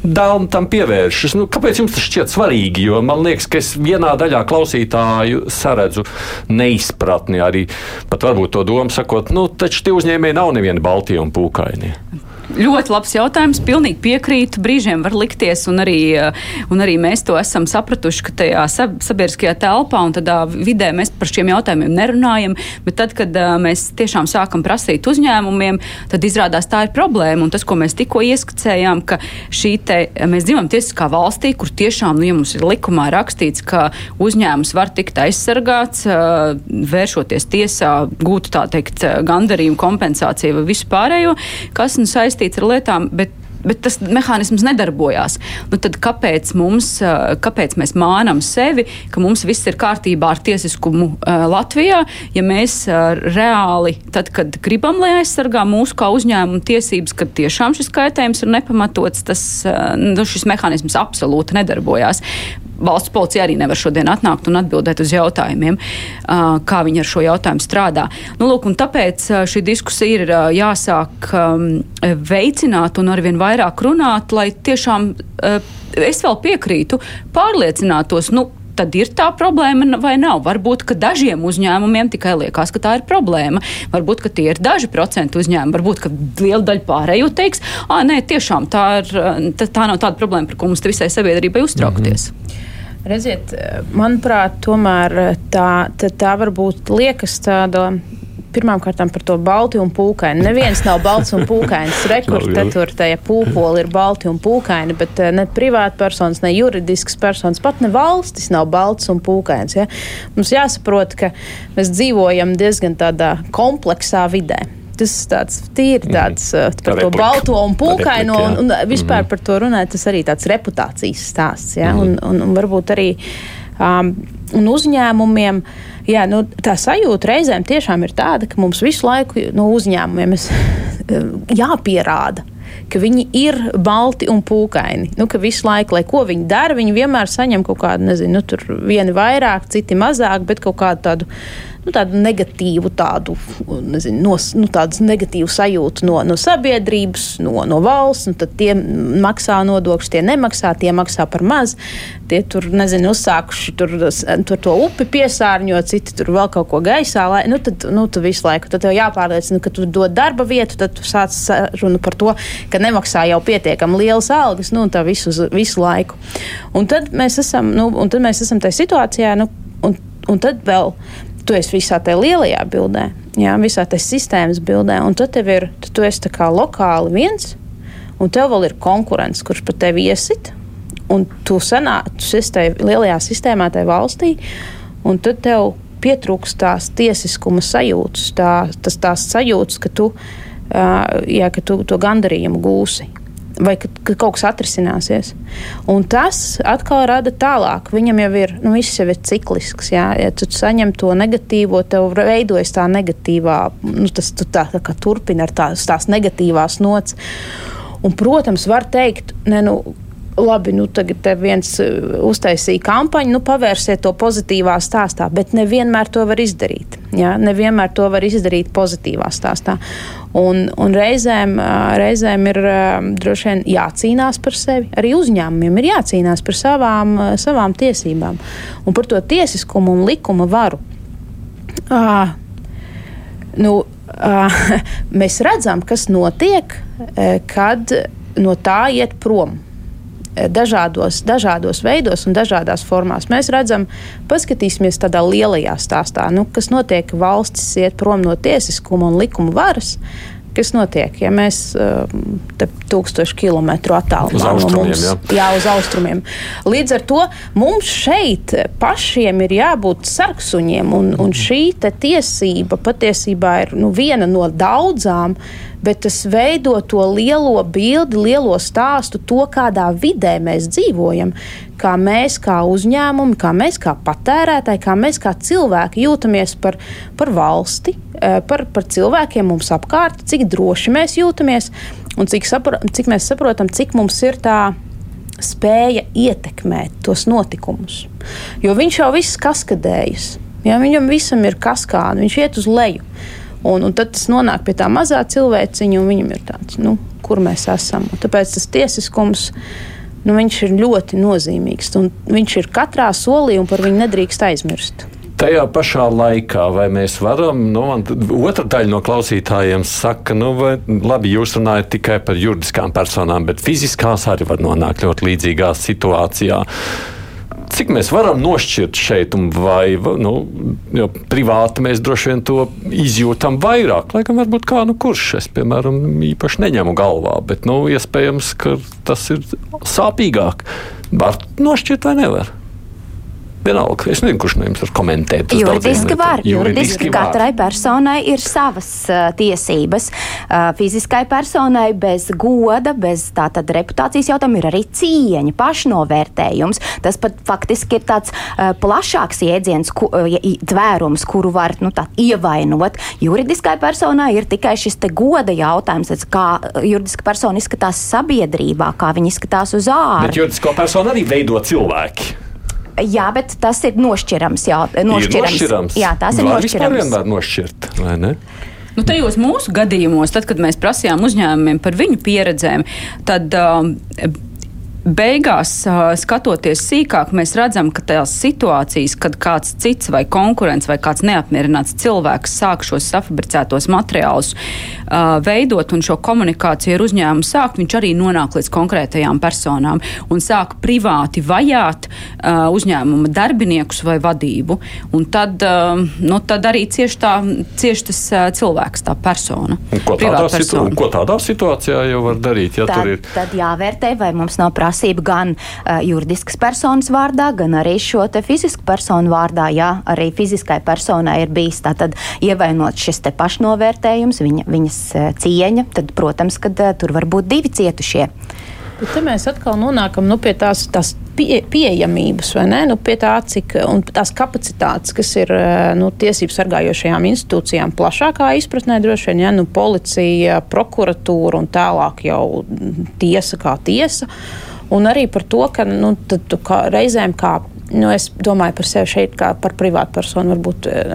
dēlni tam pievēršas? Nu, kāpēc jums tas šķiet svarīgi? Jo man liekas, ka es vienā daļā klausītāju saredzu neizpratni arī pat varbūt to domu sakot, nu, taču tie uzņēmēji nav nevieni Baltija un Pūkaini. Ļoti labs jautājums. Pilnīgi piekrītu. Brīžiem var likties, un arī, eh, un arī mēs to esam sapratuši, ka tajā sabiedriskajā telpā un tādā vidē mēs par šiem jautājumiem nerunājam. Bet tad, kad uh, mēs tiešām sākam prasīt uzņēmumiem, tad izrādās tā ir problēma. Un tas, ko mēs tikko ieskicējām, ka šī te, mēs dzīvojam tiesiskā valstī, kur tiešām nu, ja mums ir likumā rakstīts, ka uzņēmums var tikt aizsargāts, vēršoties tiesā, gūt tā teikt gandarījumu, kompensāciju vai vispārējo, kas nu saistīts saistīts ar lietām, bet bet tas mehānisms nedarbojās. Nu, tad kāpēc, mums, kāpēc mēs mānam sevi, ka mums viss ir kārtībā ar tiesiskumu Latvijā, ja mēs reāli, tad, kad gribam, lai aizsargā mūsu kā uzņēmumu tiesības, kad tiešām šis kaitējums ir nepamatots, tas nu, šis mehānisms absolūti nedarbojās. Valsts policija arī nevar šodien atnākt un atbildēt uz jautājumiem, kā viņi ar šo jautājumu strādā. Nu, lūk, tāpēc šī diskusija ir jāsāk veicināt un arvien vairāk runāt, lai tiešām es vēl piekrītu, pārliecinātos, nu, tad ir tā problēma vai nav. Varbūt, ka dažiem uzņēmumiem tikai liekas, ka tā ir problēma. Varbūt, ka tie ir daži procenti uzņēmumi, varbūt, ka liela daļa pārējo teiks, ah, nē, tiešām tā, ir, tā, tā nav tāda problēma, par ko mums visai sabiedrībai uztraukties. Mm -hmm. Redziet, manuprāt, tomēr tā, tā, tā varbūt liekas tāda Pirmkārt, par to balti un pūkaini. Neviens nav balts un pūkains. Rekords te tur tajā pūpoli ir balti un pūkaini, bet eh, ne privātpersonas, ne juridisks personas, pat ne valstis nav balts un pūkains. Ja? Mums jāsaprot, ka mēs dzīvojam diezgan tādā kompleksā vidē tas tāds tīri mhm. tāds mm. par to balto un pūkaino, un, un vispār mm. par to runāt, tas arī tāds reputācijas stāsts. Ja? Mm. Un, un, un varbūt arī um, un uzņēmumiem. Jā, nu, tā sajūta reizēm tiešām ir tāda, ka mums visu laiku no nu, uzņēmumiem jāpierāda, ka viņi ir balti un pūkaini. Nu, ka visu laiku, lai ko viņi dara, viņi vienmēr saņem kaut kādu, nezinu, nu, tur vieni vairāk, citi mazāk, bet kaut kādu tādu nu, tādu negatīvu, tādu, nezinu, no, nu, negatīvu sajūtu no, no sabiedrības, no, no valsts. Tad tie maksā nodokļus, tie nemaksā, tie maksā par maz. Tie tur, nezinu, uzsākuši tur, tur to upi piesārņot, citi tur vēl kaut ko gaisā. Lai, nu, tad, nu, tu visu laiku tad tev jāpārliecina, ka tu dod darba vietu, tad tu sāc runu par to, ka nemaksā jau pietiekami lielas algas, nu, tā visu, visu laiku. Un tad mēs esam, nu, un tad mēs esam tajā situācijā, nu, un, un tad vēl tu esi visā tajā lielajā bildē, jā, visā tajā sistēmas bildē, un tad tev ir, tad tu esi kā lokāli viens, un tev vēl ir konkurence, kurš pat tevi iesit, un tu sanāc, tu esi tajā lielajā sistēmā, tajā valstī, un tad tev pietrūks tās tiesiskuma sajūtas, tā, tas tās sajūtas, ka tu, jā, ka tu to gandarījumu gūsi vai ka, ka kaut kas atrisināsies. Un tas atkal rada tālāk. Viņam jau ir, nu, viss jau ir ciklisks. Jā. Ja tu saņem to negatīvo, tev veidojas tā negatīvā, nu, tas tu tā, tā kā turpina ar tās, tās negatīvās nots. Un, protams, var teikt, ne, nu, labi, nu tagad viens uh, uztaisīja kampaņu, nu pavērsiet to pozitīvā stāstā, bet nevienmēr to var izdarīt. Ja? Nevienmēr to var izdarīt pozitīvā stāstā. Un, un reizēm, uh, reizēm ir uh, droši vien jācīnās par sevi. Arī uzņēmumiem ir jācīnās par savām, savām tiesībām un par to tiesiskumu un likuma varu. À, nu, à, mēs redzam, kas notiek, kad no tā iet prom dažādos, dažādos veidos un dažādās formās. Mēs redzam, paskatīsimies tādā lielajā stāstā, nu, kas notiek, valstis iet prom no tiesiskuma un likuma varas. Kas notiek, ja mēs um, te tūkstošu kilometru attālumā no mums? Jā. jā, uz austrumiem. Līdz ar to mums šeit pašiem ir jābūt sarksuņiem, un, un šī tiesība patiesībā ir nu, viena no daudzām uh, bet tas veido to lielo bildi, lielo stāstu, to, kādā vidē mēs dzīvojam, kā mēs, kā uzņēmumi, kā mēs, kā patērētāji, kā mēs, kā cilvēki jūtamies par, par valsti, eh, par, par cilvēkiem mums apkārt, cik droši mēs jūtamies un cik, sapra, cik mēs saprotam, cik mums ir tā spēja ietekmēt tos notikumus. Jo viņš jau viss kaskadējas. Ja, viņam visam ir kaskāde, viņš iet uz leju. Un, un tad tas nonāk pie tā mazā cilvēciņa, un viņam ir tāds, nu, kur mēs esam. Un tāpēc tas tiesiskums nu, ir ļoti nozīmīgs. Viņš ir katrā solī, un par viņu nedrīkst aizmirst. Tajā pašā laikā, vai mēs varam, nu, otra daļa no klausītājiem saka, nu, vai, labi, jūs runājat tikai par juridiskām personām, bet fiziskās arī var nonākt ļoti līdzīgā situācijā cik mēs varam nošķirt šeit, vai nu, privāti mēs droši vien to izjūtam vairāk. Lai gan varbūt kā nu kurš es, piemēram, īpaši neņemu galvā, bet nu, iespējams, ka tas ir sāpīgāk. Var nošķirt vai nevar? Vienalga, es nezinu, kurš no jums var komentēt. Juridiski var. Juridiski katrai personai ir savas uh, tiesības. Uh, fiziskai personai bez goda, bez tātad reputācijas jautājuma ir arī cieņa, pašnovērtējums. Tas pat faktiski ir tāds uh, plašāks jēdziens, ku, uh, tvērums, kuru var nu, tā, ievainot. Juridiskai personai ir tikai šis goda jautājums, kā juridiska persona izskatās sabiedrībā, kā viņa izskatās uz ārā. Bet juridisko personu arī veido cilvēki. Jā, bet tas ir nošķirams. Jā, nošķirams. Ir nošķirams. Jā, tās ir Var nošķirams. vienmēr nošķirt, vai ne? Nu, tajos mūsu gadījumos, tad, kad mēs prasījām uzņēmumiem par viņu pieredzēm, tad um, beigās, skatoties sīkāk, mēs redzam, ka tās situācijas, kad kāds cits vai konkurents vai kāds neapmierināts cilvēks sāk šos safabricētos materiālus uh, veidot un šo komunikāciju ar uzņēmumu sākt, viņš arī nonāk līdz konkrētajām personām un sāk privāti vajāt uh, uzņēmuma darbiniekus vai vadību. Un tad, uh, nu, tad arī cieši, tā, cieši tas cilvēks, tā persona. Un ko, tādā situ ko tādā situācijā jau var darīt? Ja tad, ir... tad jāvērtē, vai mums nav prātīgi prasība gan uh, juridiskas personas vārdā, gan arī šo fizisku personu vārdā. Jā, arī fiziskai personai ir bijis tātad ievainot šis te pašnovērtējums, viņa, viņas uh, cieņa, tad, protams, ka uh, tur var būt divi cietušie. Bet te mēs atkal nonākam nu, pie tās, tās pie, pieejamības, vai ne? Nu, pie tā, cik tās kapacitātes, kas ir nu, tiesību sargājošajām institūcijām, plašākā izpratnē, droši vien, ja nu, policija, prokuratūra un tālāk jau tiesa kā tiesa. Uh, Un arī par to, ka nu, tu kā, reizēm kā. Nu, es domāju par sevi šeit, kā par privātu personu. Varbūt eh,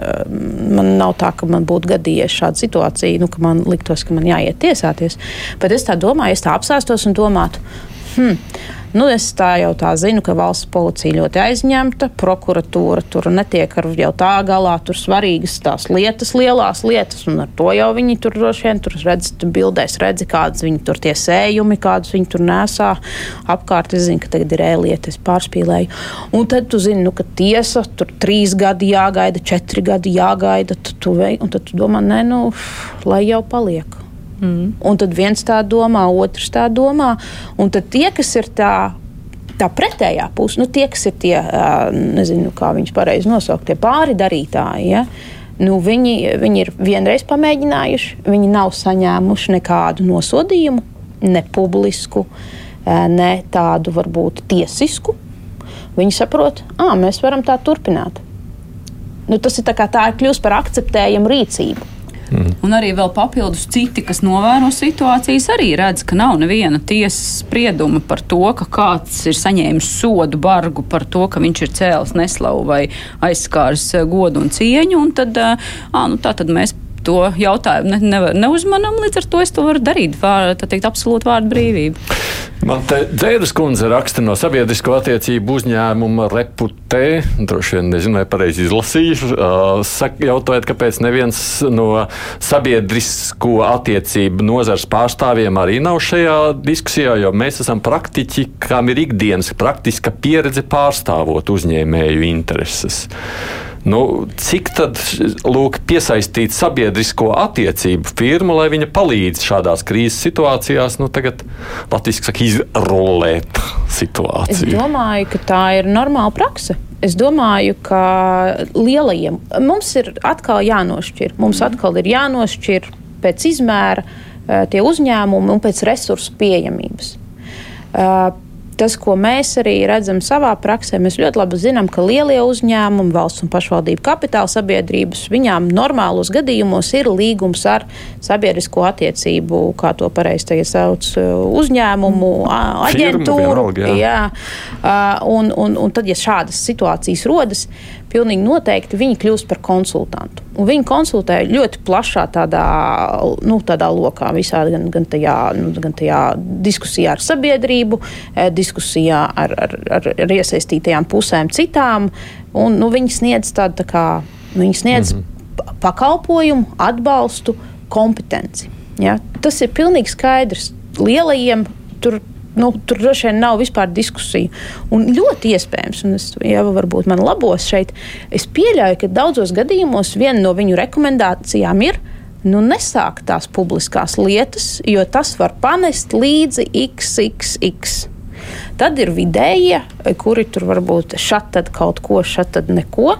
man nav tā, ka man būtu gadījies šāda situācija, nu, ka man liktos, ka man jāiet tiesāties. Bet es tā domāju, es tā apsēstos un domātu, hmm, Nu, es tā jau tā zinu, ka valsts policija ļoti aizņemta, prokuratūra tur netiek ar jau tā galā, tur svarīgas tās lietas, lielās lietas, un ar to jau viņi tur droši vien tur redz, tu bildēs redzi, kādas viņi tur tie sējumi, kādus viņi tur nesā apkārt. Es zinu, ka tagad ir ēlieta, es pārspīlēju. Un tad tu zini, nu, ka tiesa tur trīs gadi jāgaida, četri gadi jāgaida, tu, tu, un tad tu domā, nē, nu, lai jau paliek. Mm. Un tad viens tā domā, otrs tā domā. Un tad tie, kas ir tā tā pretējā puse, nu, tie, kas ir tie, nezinu, kā viņus pareizi nosaukt, tie pāri darītāji. Ja? Nu, viņi, viņi ir vienreiz pamēģinājuši, viņi nav saņēmuši nekādu nosodījumu, ne publisku, ne tādu varbūt tiesisku. Viņi saprot, ka mēs varam tā turpināt. Nu, tas ir tā kā tā ir kļūst par akceptējamu rīcību. Mm. Un arī vēl papildus citi, kas novēro situācijas, arī redz, ka nav neviena tiesas sprieduma par to, ka kāds ir saņēmis sodu bargu par to, ka viņš ir cēlis neslavu vai aizskāris godu un cieņu. Un tad, ā, nu, tā tad mēs to jautājumu ne, ne, neuzmanam, līdz ar to es to varu darīt. Vār, tā teikt, absolūti vārdu brīvība. Man te dzēras kundze raksta no sabiedrisko attiecību uzņēmuma reputē. Droši vien nezinu, vai pareizi izlasīju. Uh, jautājot, kāpēc neviens no sabiedrisko attiecību nozars pārstāvjiem arī nav šajā diskusijā, jo mēs esam praktiķi, kam ir ikdienas praktiska pieredze pārstāvot uzņēmēju intereses. Nu, cik tad lūk, piesaistīt sabiedrisko attiecību firmu, lai viņa palīdz šādās krīzes situācijās, nu, tagad Latvijas saka, izrullēt situāciju? Es domāju, ka tā ir normāla praksa. Es domāju, ka lielajiem mums ir atkal jānošķir. Mums atkal ir jānošķir pēc izmēra eh, tie uzņēmumi un pēc resursu pieejamības. Tas, ko mēs arī redzam savā praksē, mēs ļoti labi zinām, ka lielie uzņēmumi, valsts un pašvaldību kapitāla sabiedrības, viņām normālos gadījumos ir līgums ar sabiedrisko attiecību, kā to pareizi sauc, uzņēmumu, aģentūru. Firmu, jā. Jā, un, un, un tad, ja šādas situācijas rodas, pilnīgi noteikti viņi kļūst par konsultantu. Un viņi konsultē ļoti plašā tādā, nu, tādā lokā, visā, gan, gan, tajā, nu, gan tajā diskusijā ar sabiedrību, eh, diskusijā ar, ar, ar, ar iesaistītajām pusēm citām. Un, nu, viņi sniedz tādu tā kā, viņi sniedz mm -hmm. pakalpojumu, atbalstu, kompetenci. Ja? Tas ir pilnīgi skaidrs. Lielajiem tur nu, tur droši vien nav vispār diskusiju. Un ļoti iespējams, un es jau varbūt man labos šeit, es pieļauju, ka daudzos gadījumos viena no viņu rekomendācijām ir. Nu, nesākt tās publiskās lietas, jo tas var panest līdzi XXX. Tad ir vidējie, kuri tur varbūt tad kaut ko, tad neko.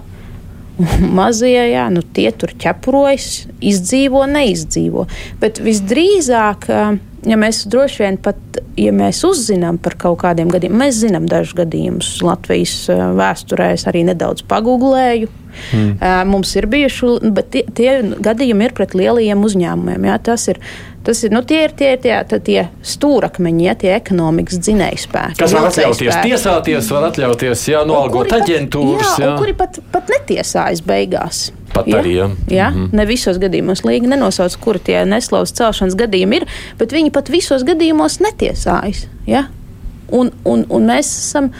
Mazie, jā, nu tie tur ķepurojas, izdzīvo, neizdzīvo. Bet visdrīzāk ja mēs droši vien pat, ja mēs uzzinām par kaut kādiem gadījumiem, mēs zinām dažus gadījumus Latvijas vēsturē, es arī nedaudz pagūglēju. Mm. Mums ir bijuši, bet tie, tie gadījumi ir pret lielajiem uzņēmumiem. Jā, tas ir Tas ir, nu, tie ir tie, tie, tie, tie stūrakmeņi, ja, tie ekonomikas dzinējspēki. Kas var atļauties spēki. tiesāties, var atļauties, jā, nolgot aģentūras. Jā, jā. kuri pat, pat netiesājas beigās. Pat ja? arī, jā. jā? Mm -hmm. Ne visos gadījumos līga nenosauc, kur tie neslavas celšanas gadījumi ir, bet viņi pat visos gadījumos netiesājas. Ja? Un, un, un mēs esam.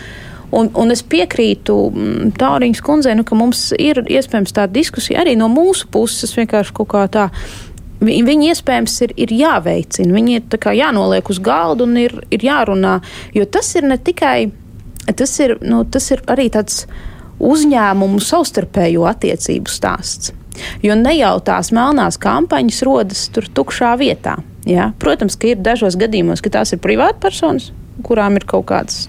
Un, un es piekrītu mm, Tauriņas kundzei, nu, ka mums ir iespējams tāda diskusija arī no mūsu puses, vienkārši kaut kā tā Viņi iespējams ir, ir jāveicina, viņi ir jānoliek uz galda un ir, ir jārunā. Jo tas ir ne tikai, tas ir, nu, tas ir arī tāds uzņēmumu savstarpējo attiecību stāsts. Jo ne jau tās melnās kampaņas rodas tur tukšā vietā. Ja? Protams, ka ir dažos gadījumos, ka tās ir privātpersonas, kurām ir kaut kādas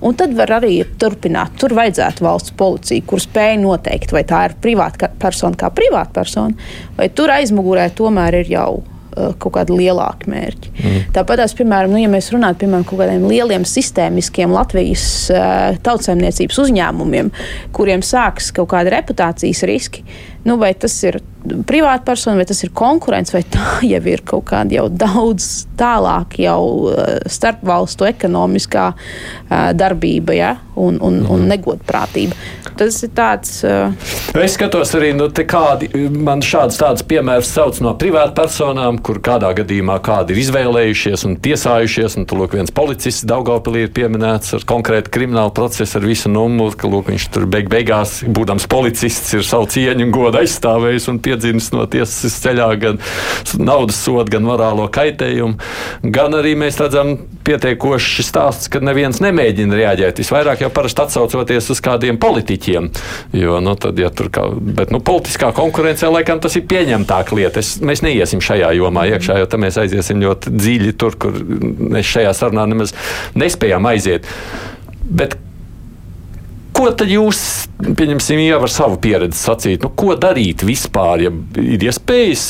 Un tad var arī turpināt. Tur vajadzētu valsts policiju, kur spēj noteikt, vai tā ir privāta persona kā privāta persona, vai tur aizmugurē tomēr ir jau kaut kādi lielāki mērķi. Mm. Tāpat, piemēram, nu, ja mēs runājam par kaut kādiem lieliem sistēmiskiem Latvijas uh, tautsēmniecības uzņēmumiem, kuriem sākas kaut kādi reputācijas riski, nu, vai tas ir privātpersona, vai tas ir konkurence, vai tā jau ir kaut kāda jau daudz tālāk, jau uh, starpvalstu ekonomiskā uh, darbība ja? un, un, mm. un negodprātība. Tas ir tāds. Uh... Es skatos arī, nu, kādi man šāds tāds piemērs sauc no privātpersonām, kur kādā gadījumā kādi ir izvēlējušies un tiesājušies, un tur lūk viens policists Daugavpilī ir pieminēts ar konkrētu kriminālu procesu ar visu numuru, ka lūk viņš tur beig beigās, būdams policists, ir savu cieņu un godu aizstāvējis un piedzimis no tiesas ceļā gan naudas sodu, gan morālo kaitējumu, gan arī mēs redzam pietiekoši stāsts, ka neviens nemēģina reaģēt. Visvairāk jau parasti atsaucoties uz kādiem politiķiem, jo, nu, tad, ja kā, bet, nu, politiskā konkurencē laikam tas ir pieņemtāk lieta. Es, mēs neiesim šajā jomā iekšā, jo tam mēs aiziesim ļoti dziļi tur, kur mēs šajā sarunā nemaz nespējām aiziet. Bet Ko tad jūs, pieņemsim, jau ar savu pieredzi sacīt? Nu, ko darīt vispār, ja ir iespējas?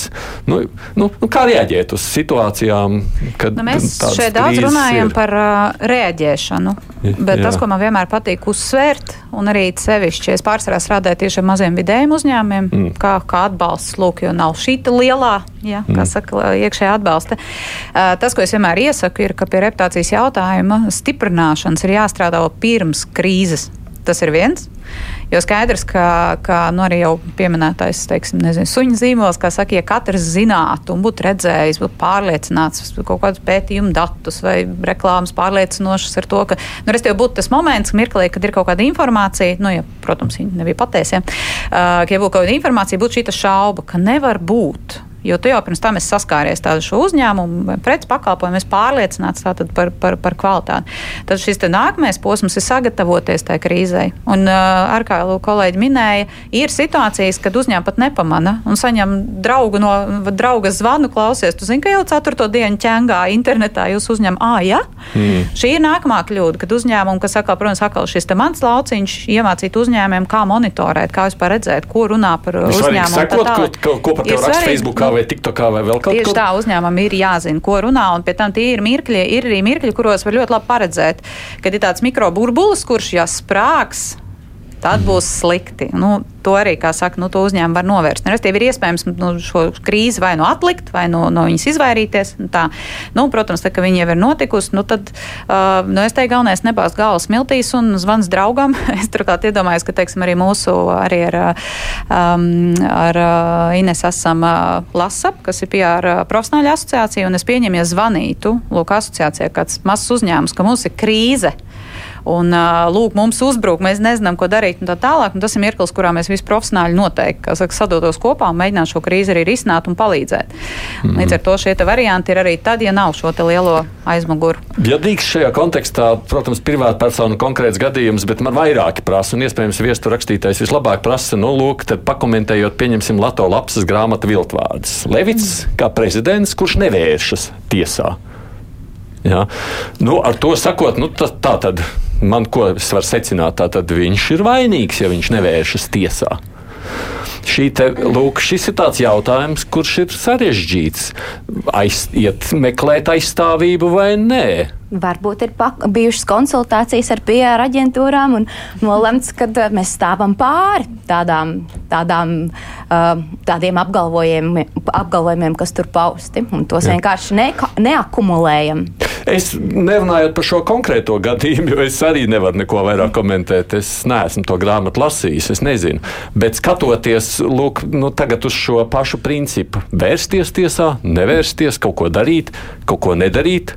Nu, nu, nu, kā reaģēt uz situācijām, kad nu, mēs šeit daudz runājam ir? par uh, reaģēšanu. Bet jā. tas, ko man vienmēr patīk uzsvērt, un arī sevišķi, es pārsvarā strādāju tieši ar maziem vidējiem uzņēmumiem, mm. kā, kā atbalsts, lūk, jo nav šī lielā, ja, kā mm. saka, iekšējā atbalsta. Uh, tas, ko es vienmēr iesaku, ir, ka pie reputācijas jautājuma stiprināšanas ir jāstrādā pirms krīzes. Tas ir viens. Jo skaidrs, ka, ka nu, arī jau pieminētais teiksim, nezinu, suņa zīmols, kā saka, ja katrs zinātu un būtu redzējis, būtu pārliecināts par kaut kādus pētījumu datus vai reklāmas pārliecinošas ar to, ka, nu, restīvi, būtu tas moments, mirklī, kad ir kaut kāda informācija, nu, ja, protams, viņi nebija patiesi, ja, uh, ka, ja būtu kaut kāda informācija, būtu šī šauba, ka nevar būt Jo tu jau pirms tam esi saskāries ar šo uzņēmumu vai preču pakalpojumu, es pārliecināts par, par, par kvalitāti. Tad šis nākamais posms ir sagatavoties tajā krīzē. Un, ar kā kolēģi minēja, ir situācijas, kad uzņēmumi pat nepamana un saņem draugu no drauga zvanu, klausies, tu zini, ka jau ceturto dienu ķengā internetā jūs uzņem, ah, ja? Mm. Šī ir nākamā kļūda, kad uzņēmumi, kas atkal, protams, atkal šis mans lauciņš, iemācīt uzņēmumiem, kā monitorēt, kā vispār redzēt, ko runā par uzņēmumu. Sakot, ko, ko, ko par tevi raksta Facebookā vai TikTokā vai vēl kaut kur. Tieši tā uzņēmumam ir jāzina, ko runā, un pie tam tie ir mirkļi, ir arī mirkļi, kuros var ļoti labi paredzēt, kad ir tāds mikroburbulis, kurš jāsprāgs tad būs slikti. Nu, to arī, kā saka, nu, to uzņēmumu var novērst. Restīvi ir iespējams nu, šo krīzi vai nu atlikt, vai no, no viņas izvairīties. Nu, tā, nu, protams, tā, ka viņa jau ir notikusi, nu, tad uh, nu, es teiktu, galvenais nebāzt galvas miltīs un zvans draugam. es turklāt iedomājos, ka, teiksim, arī mūsu, arī ar, um, ar uh, Ines esam uh, LASAP, kas ir PR profesionāļa asociācija, un es pieņemu, ja zvanītu, lūk, asociācijā kāds mazs uzņēmums, ka mums ir krīze un lūk, mums uzbruk, mēs nezinām, ko darīt un tā tālāk. Un tas ir mirklis, kurā mēs visi profesionāļi noteikti saka, sadotos kopā un mēģināt šo krīzi arī risināt un palīdzēt. Mm. Līdz ar to šie varianti ir arī tad, ja nav šo lielo aizmuguru. Ja drīkst šajā kontekstā, protams, privāta persona konkrēts gadījums, bet man vairāki prasa, un iespējams viestu rakstītājs vislabāk prasa, nu, lūk, tad pakomentējot, pieņemsim Lato lapsas grāmatu viltvārdus. Levits mm. kā prezidents, kurš nevēršas tiesā. Ja? Nu, ar to sakot, nu, tā, tā tad man ko es varu secināt, tad viņš ir vainīgs, ja viņš nevēršas tiesā. te, lūk, šis ir tāds jautājums, kurš ir sarežģīts. Aiz, iet meklēt aizstāvību vai nē? Varbūt ir bijušas konsultācijas ar PR aģentūrām un nolemts, ka uh, mēs stāvam pāri tādām, tādām, uh, tādiem apgalvojumiem, apgalvojumiem, kas tur pausti. Tos Jā. vienkārši ne, neakumulējam. Es nerunāju par šo konkrēto gadījumu, jo es arī nevaru neko vairāk komentēt. Es neesmu to grāmatu lasījis, es nezinu. Bet skatoties lūk, nu, uz šo pašu principu, vērsties tiesā, nevērsties, kaut ko darīt, kaut ko nedarīt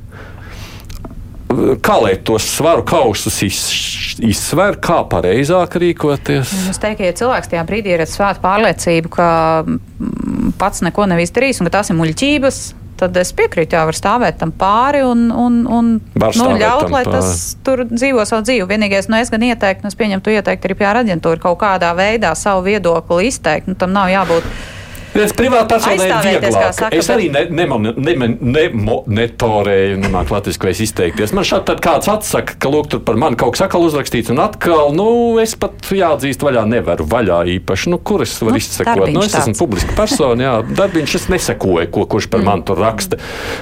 lai tos svaru kausus izsver, kā pareizāk rīkoties? Es teiktu, ja cilvēks tajā brīdī ir svēta pārliecība, ka mm, pats neko nav izdarījis un ka tās ir muļķības. Tad es piekrītu, jā, var stāvēt tam pāri un, un, un nu, ļaut, lai pāri. tas tur dzīvo savu dzīvi. Vienīgais, nu, es gan ieteiktu, nu, es pieņemtu ieteikt arī PR aģentūru kaut kādā veidā savu viedokli izteikt. Nu, tam nav jābūt Es privātpersonai ir vieglāk. Saka, es arī ne, ne, ne, ne, ne, netorēju, nemāku latviski vairs izteikties. Man šādi tad kāds atsaka, ka lūk, tur par mani kaut kas sakal uzrakstīts, un atkal, nu, es pat jāatzīst vaļā nevaru vaļā īpaši. Nu, kur es varu nu, izsekot? Nu, es esmu publiska persona, jā, darbiņš es nesekoju, ko kurš par mm. mani tur raksta.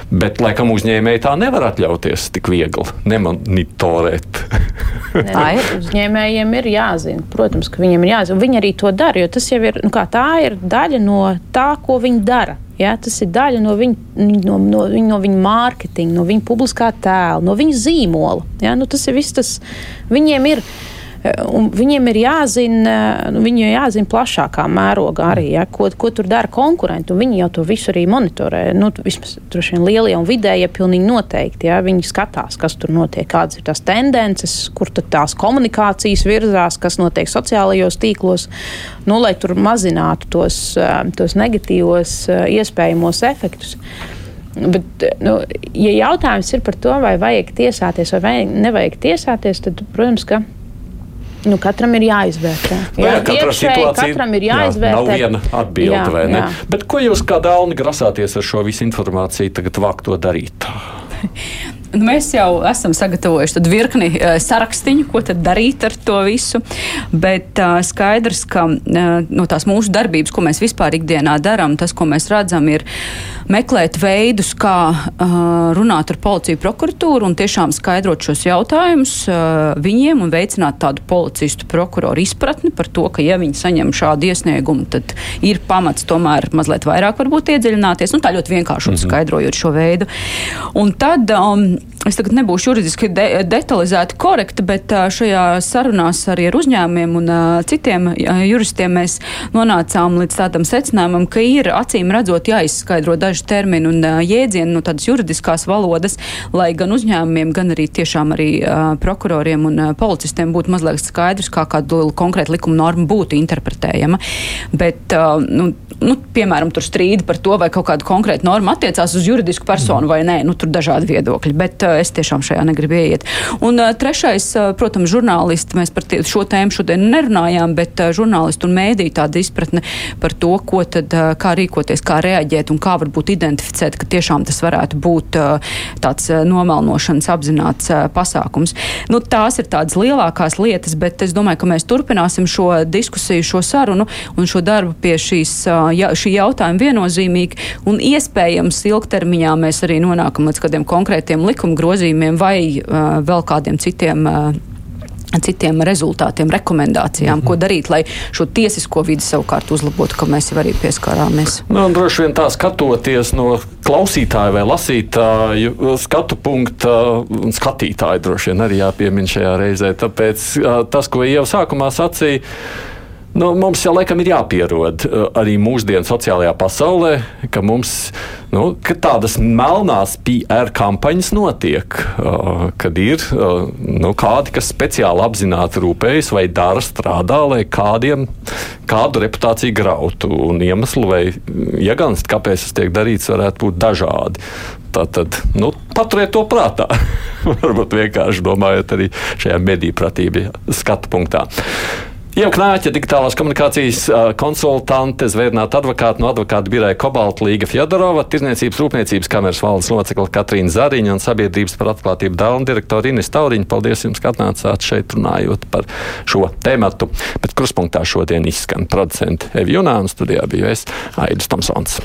Bet, laikam, uzņēmēji tā nevar atļauties tik viegli nemonitorēt. Tā ir. Uzņēmējiem ir jāzina. Protams, ka viņiem ir jāzina. Viņi arī to dara, jo tas jau ir, nu kā tā ir daļa no tā, ko viņi dara. Ja, tas ir daļa no viņa, no, no, no, viņa mārketinga, no viņa publiskā tēla, no viņa zīmola. Ja, nu, tas ir viss, tas viņiem ir. Un viņiem ir jāzina, nu, viņiem jāzina plašākā mērogā arī, ja, ko, ko tur dara konkurenti. Viņi jau to visu arī monitorē. Nu, vismaz vien lielie un vidējie pilnīgi noteikti. Ja, viņi skatās, kas tur notiek, kādas ir tās tendences, kur tās komunikācijas virzās, kas notiek sociālajos tīklos, nu, lai tur mazinātu tos, tos negatīvos iespējamos efektus. Bet, nu, ja jautājums ir par to, vai vajag tiesāties vai vajag, nevajag tiesāties, tad, protams, ka Nu, katram ir jāizvērtē. Jā, jā, katra situācija, katram ir jāizvērtē. Jā, nav viena atbilde, jā, vai ne? Jā. Bet ko jūs kā dēlni grasāties ar šo visu informāciju tagad vākt to darīt? Mēs jau esam sagatavojuši virkni uh, sarakstiņu, ko tad darīt ar to visu. Bet uh, skaidrs, ka uh, no tās mūsu darbības, ko mēs vispār ikdienā darām, tas, ko mēs redzam, ir meklēt veidus, kā uh, runāt ar policiju, prokuratūru un tiešām skaidrot šos jautājumus uh, viņiem un veicināt tādu policistu prokuroru izpratni par to, ka, ja viņi saņem šādu iesniegumu, tad ir pamats tomēr mazliet vairāk varbūt iedziļināties. Nu, tā ļoti vienkārši mm -hmm. skaidrojot šo veidu. Un tad um, Es tagad nebūšu juridiski de detalizēti korekti, bet šajā sarunās arī ar uzņēmumiem un citiem juristiem mēs nonācām līdz tādam secinājumam, ka ir acīm redzot jāizskaidro daži termini un jēdzieni no tādas juridiskās valodas, lai gan uzņēmumiem, gan arī tiešām arī prokuroriem un policistiem būtu mazliet skaidrs, kā kāda konkrēta likuma norma būtu interpretējama. Bet, nu, nu, piemēram, tur strīdi par to, vai kaut kāda konkrēta norma attiecās uz juridisku personu vai nē, nu, tur dažādi viedokļi. Bet, es tiešām šajā negribu ieiet. Un trešais, protams, žurnālisti, mēs par šo tēmu šodien nerunājām, bet žurnālisti un mēdī tāda izpratne par to, ko tad, kā rīkoties, kā reaģēt un kā varbūt identificēt, ka tiešām tas varētu būt tāds nomelnošanas apzināts pasākums. Nu, tās ir tādas lielākās lietas, bet es domāju, ka mēs turpināsim šo diskusiju, šo sarunu un šo darbu pie šīs, šī jautājuma viennozīmīgi un iespējams ilgtermiņā mēs arī nonākam līdz kādiem konkrētiem likuma grozījumiem vai uh, vēl kādiem citiem. Uh, citiem rezultātiem, rekomendācijām, mm -hmm. ko darīt, lai šo tiesisko vidi savukārt uzlabotu, kā mēs jau arī pieskārāmies. Nu, droši vien tā skatoties no klausītāja vai lasītāju skatu punkta, skatītāji droši vien arī jāpiemina šajā reizē. Tāpēc tas, ko jau sākumā sacīja, Nu, mums jau laikam ir jāpierod uh, arī mūsdienu sociālajā pasaulē, ka mums nu, ka tādas melnās PR kampaņas notiek, uh, kad ir uh, nu, kādi, kas speciāli apzināti rūpējas vai dara strādā, lai kādiem kādu reputāciju grautu. Un iemesli vai ieganst, kāpēc tas tiek darīts, varētu būt dažādi. Tātad nu, paturiet to prātā. Varbūt vienkārši domājot arī šajā mediju pratību skatu punktā. Jau Knāķa, digitālās komunikācijas konsultante, zvērnāta advokāta no advokāta biroja Kobalta Līga Fjodorova, Tirzniecības rūpniecības kameras valdes locekla Katrīna Zariņa un sabiedrības par atklātību dāvana direktora Ines Tauriņa. Paldies jums, ka atnācāt šeit runājot par šo tēmatu. Bet kruspunktā šodien izskan producenti Evi Junāna, studijā biju es Aidis Tomsons.